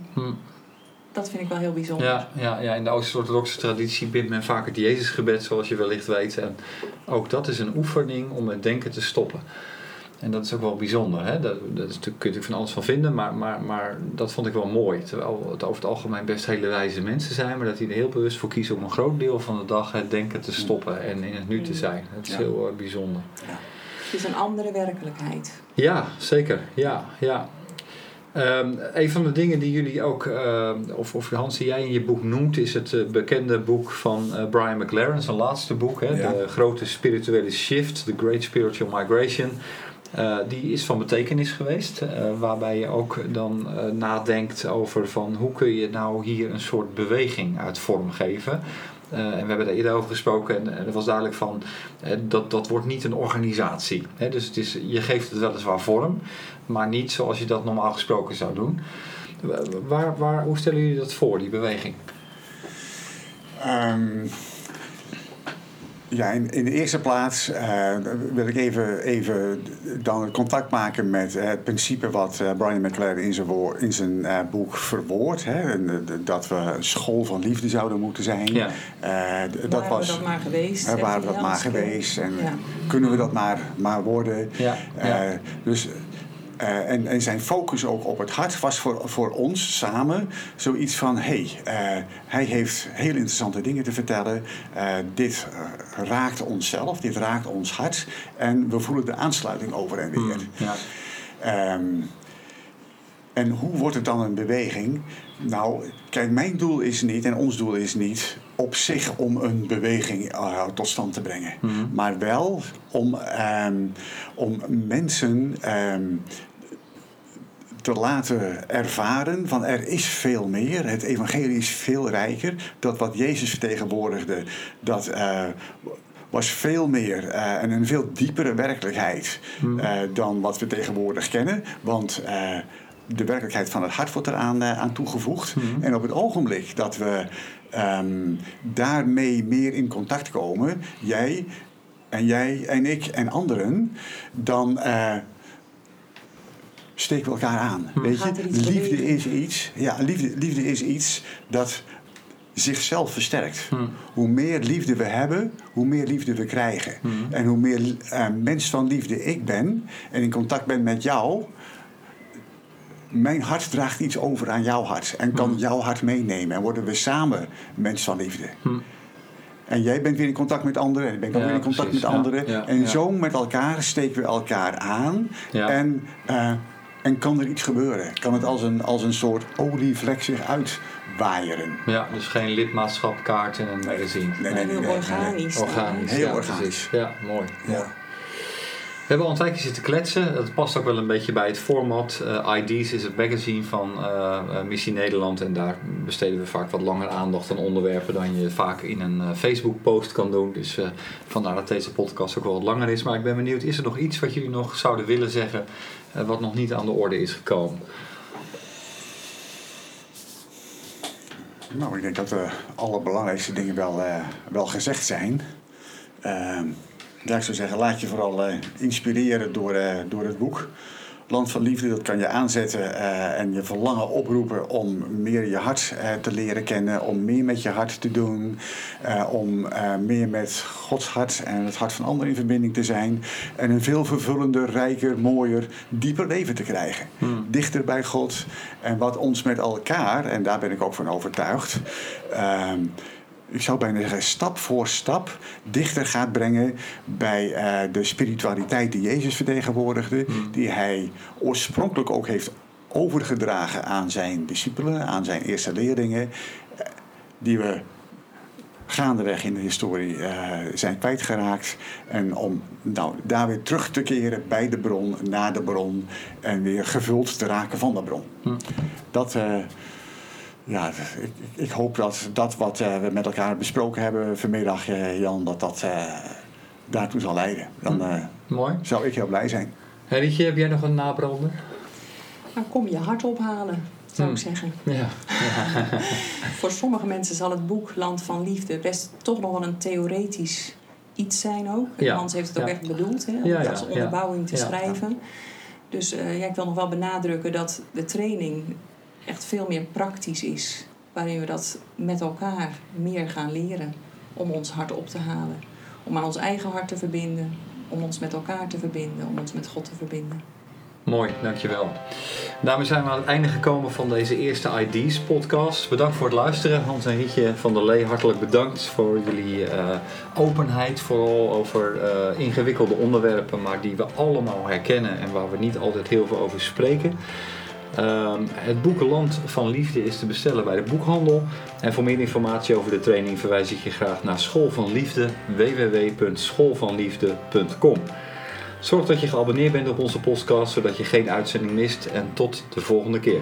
Dat vind ik wel heel bijzonder. Ja, ja, ja, in de Oost-Orthodoxe traditie bidt men vaak het Jezusgebed, zoals je wellicht weet. En ook dat is een oefening om het denken te stoppen. En dat is ook wel bijzonder. Hè? Dat, dat is natuurlijk, kun je natuurlijk van alles van vinden, maar, maar, maar dat vond ik wel mooi. Terwijl het over het algemeen best hele wijze mensen zijn, maar dat die er heel bewust voor kiezen om een groot deel van de dag het denken te stoppen en in het nu te Mm. zijn. Dat is Ja. heel eh, bijzonder. Het is een andere werkelijkheid. Ja, zeker. Ja, ja. Ehm, een van de dingen die jullie ook, ehm, of, of Hans, die jij in je boek noemt, is het eh, bekende boek van eh, Brian McLaren, zijn laatste boek, hè, Ja. de grote spirituele shift, The Great Spiritual Migration. Eh, die is van betekenis geweest, eh, waarbij je ook dan eh, nadenkt over van hoe kun je nou hier een soort beweging uit vorm geven. En we hebben daar eerder over gesproken en, en het was duidelijk van dat, dat wordt niet een organisatie. Hè? Dus het is, je geeft het weliswaar vorm, maar niet zoals je dat normaal gesproken zou doen. Waar, waar, hoe stellen jullie dat voor, die beweging? Ehm, ja, in, in de eerste plaats eh, wil ik even, even dan contact maken met eh, het principe wat uh, Brian McLaren in zijn, woord, in zijn boek verwoordt. Hè, dat we een school van liefde zouden moeten zijn. Ja. dat was, we dat maar geweest? waren we dat maar geweest en ja. kunnen we dat maar, maar worden. Ja. dus uh, en, en, zijn focus ook op het hart was voor, voor ons samen zoiets van: hé, hey, uh, hij heeft heel interessante dingen te vertellen. Uh, dit raakt onszelf, dit raakt ons hart. En we voelen de aansluiting over en weer. Mm, ja. um, en hoe wordt het dan een beweging? Nou, kijk, mijn doel is niet en ons doel is niet op zich om een beweging uh, tot stand te brengen. Mm. Maar wel om, um, om mensen um, te laten ervaren van er is veel meer. Het evangelie is veel rijker. Dat wat Jezus vertegenwoordigde, dat uh, was veel meer uh, en een veel diepere werkelijkheid uh, dan wat we tegenwoordig kennen. Want de werkelijkheid van het hart wordt eraan aan toegevoegd. Mm. En op het ogenblik dat we um, daarmee meer in contact komen, jij en jij en ik en anderen, dan steken we elkaar aan. Hm. Weet je? Liefde is iets, ja, liefde, liefde is iets dat zichzelf versterkt. Hm. Hoe meer liefde we hebben, hoe meer liefde we krijgen. Hm. En hoe meer uh, mens van liefde ik ben en in contact ben met jou, mijn hart draagt iets over aan jouw hart en kan jouw hart meenemen. En worden we samen mens van liefde. En jij bent weer in contact met anderen en ik ben ook weer in contact met anderen. en zo met elkaar steken we elkaar aan. En uh, en kan er iets gebeuren? Kan het als een, als een soort olievlek zich uitwaaieren? Ja, dus geen lidmaatschapkaart in een magazine. Nee, nee, nee, heel organisch. Organisch, heel organisch. Ja, mooi. Ja. We hebben al een tijdje zitten kletsen. Dat past ook wel een beetje bij het format. Uh, ID's is het magazine van uh, Missie Nederland. En daar besteden we vaak wat langer aandacht aan onderwerpen dan je vaak in een uh, Facebook post kan doen. Dus vandaar dat deze podcast ook wel wat langer is. Maar ik ben benieuwd, is er nog iets wat jullie nog zouden willen zeggen wat nog niet aan de orde is gekomen? Nou, ik denk dat de allerbelangrijkste dingen wel, wel gezegd zijn. Ehm, ja, ik zou zeggen, laat je vooral uh, inspireren door, door het boek. Land van Liefde, dat kan je aanzetten uh, en je verlangen oproepen om meer je hart te leren kennen, om meer met je hart te doen, om meer met Gods hart en het hart van anderen in verbinding te zijn en een veel vervullender, rijker, mooier, dieper leven te krijgen. Hmm. Dichter bij God en wat ons met elkaar, en daar ben ik ook van overtuigd, ehm, ik zou bijna zeggen, stap voor stap dichter gaat brengen bij uh, de spiritualiteit die Jezus vertegenwoordigde, hmm. die hij oorspronkelijk ook heeft overgedragen aan zijn discipelen, aan zijn eerste leerlingen, uh, die we gaandeweg in de historie uh, zijn kwijtgeraakt. En om nou, daar weer terug te keren bij de bron, naar de bron en weer gevuld te raken van de bron. Hmm. Dat ja, ik, ik, hoop dat dat wat uh, we met elkaar besproken hebben vanmiddag, uh, Jan, dat dat uh, daartoe zal leiden. Dan hm. Mooi. zou ik heel blij zijn. Henrietje, heb jij nog een nabrander? Nou, kom je hart ophalen, zou hm. ik zeggen. Ja. Voor sommige mensen zal het boek Land van Liefde best toch nog wel een theoretisch iets zijn ook. Ja. Hans heeft het ook echt bedoeld, hè, om het als onderbouwing te schrijven. Dus ja, ik wil nog wel benadrukken dat de training echt veel meer praktisch is. Waarin we dat met elkaar meer gaan leren. Om ons hart op te halen. Om aan ons eigen hart te verbinden. Om ons met elkaar te verbinden. Om ons met God te verbinden. Mooi, dankjewel. Daarmee zijn we aan het einde gekomen van deze eerste ID's podcast. Bedankt voor het luisteren. Hans en Rietje van der Lee, hartelijk bedankt voor jullie uh, openheid. Vooral over uh, ingewikkelde onderwerpen, maar die we allemaal herkennen en waar we niet altijd heel veel over spreken. Um, het boek Land van Liefde is te bestellen bij de boekhandel. En voor meer informatie over de training verwijs ik je graag naar School van Liefde www.schoolvanliefde.com. Zorg dat je geabonneerd bent op onze podcast, zodat je geen uitzending mist. En tot de volgende keer.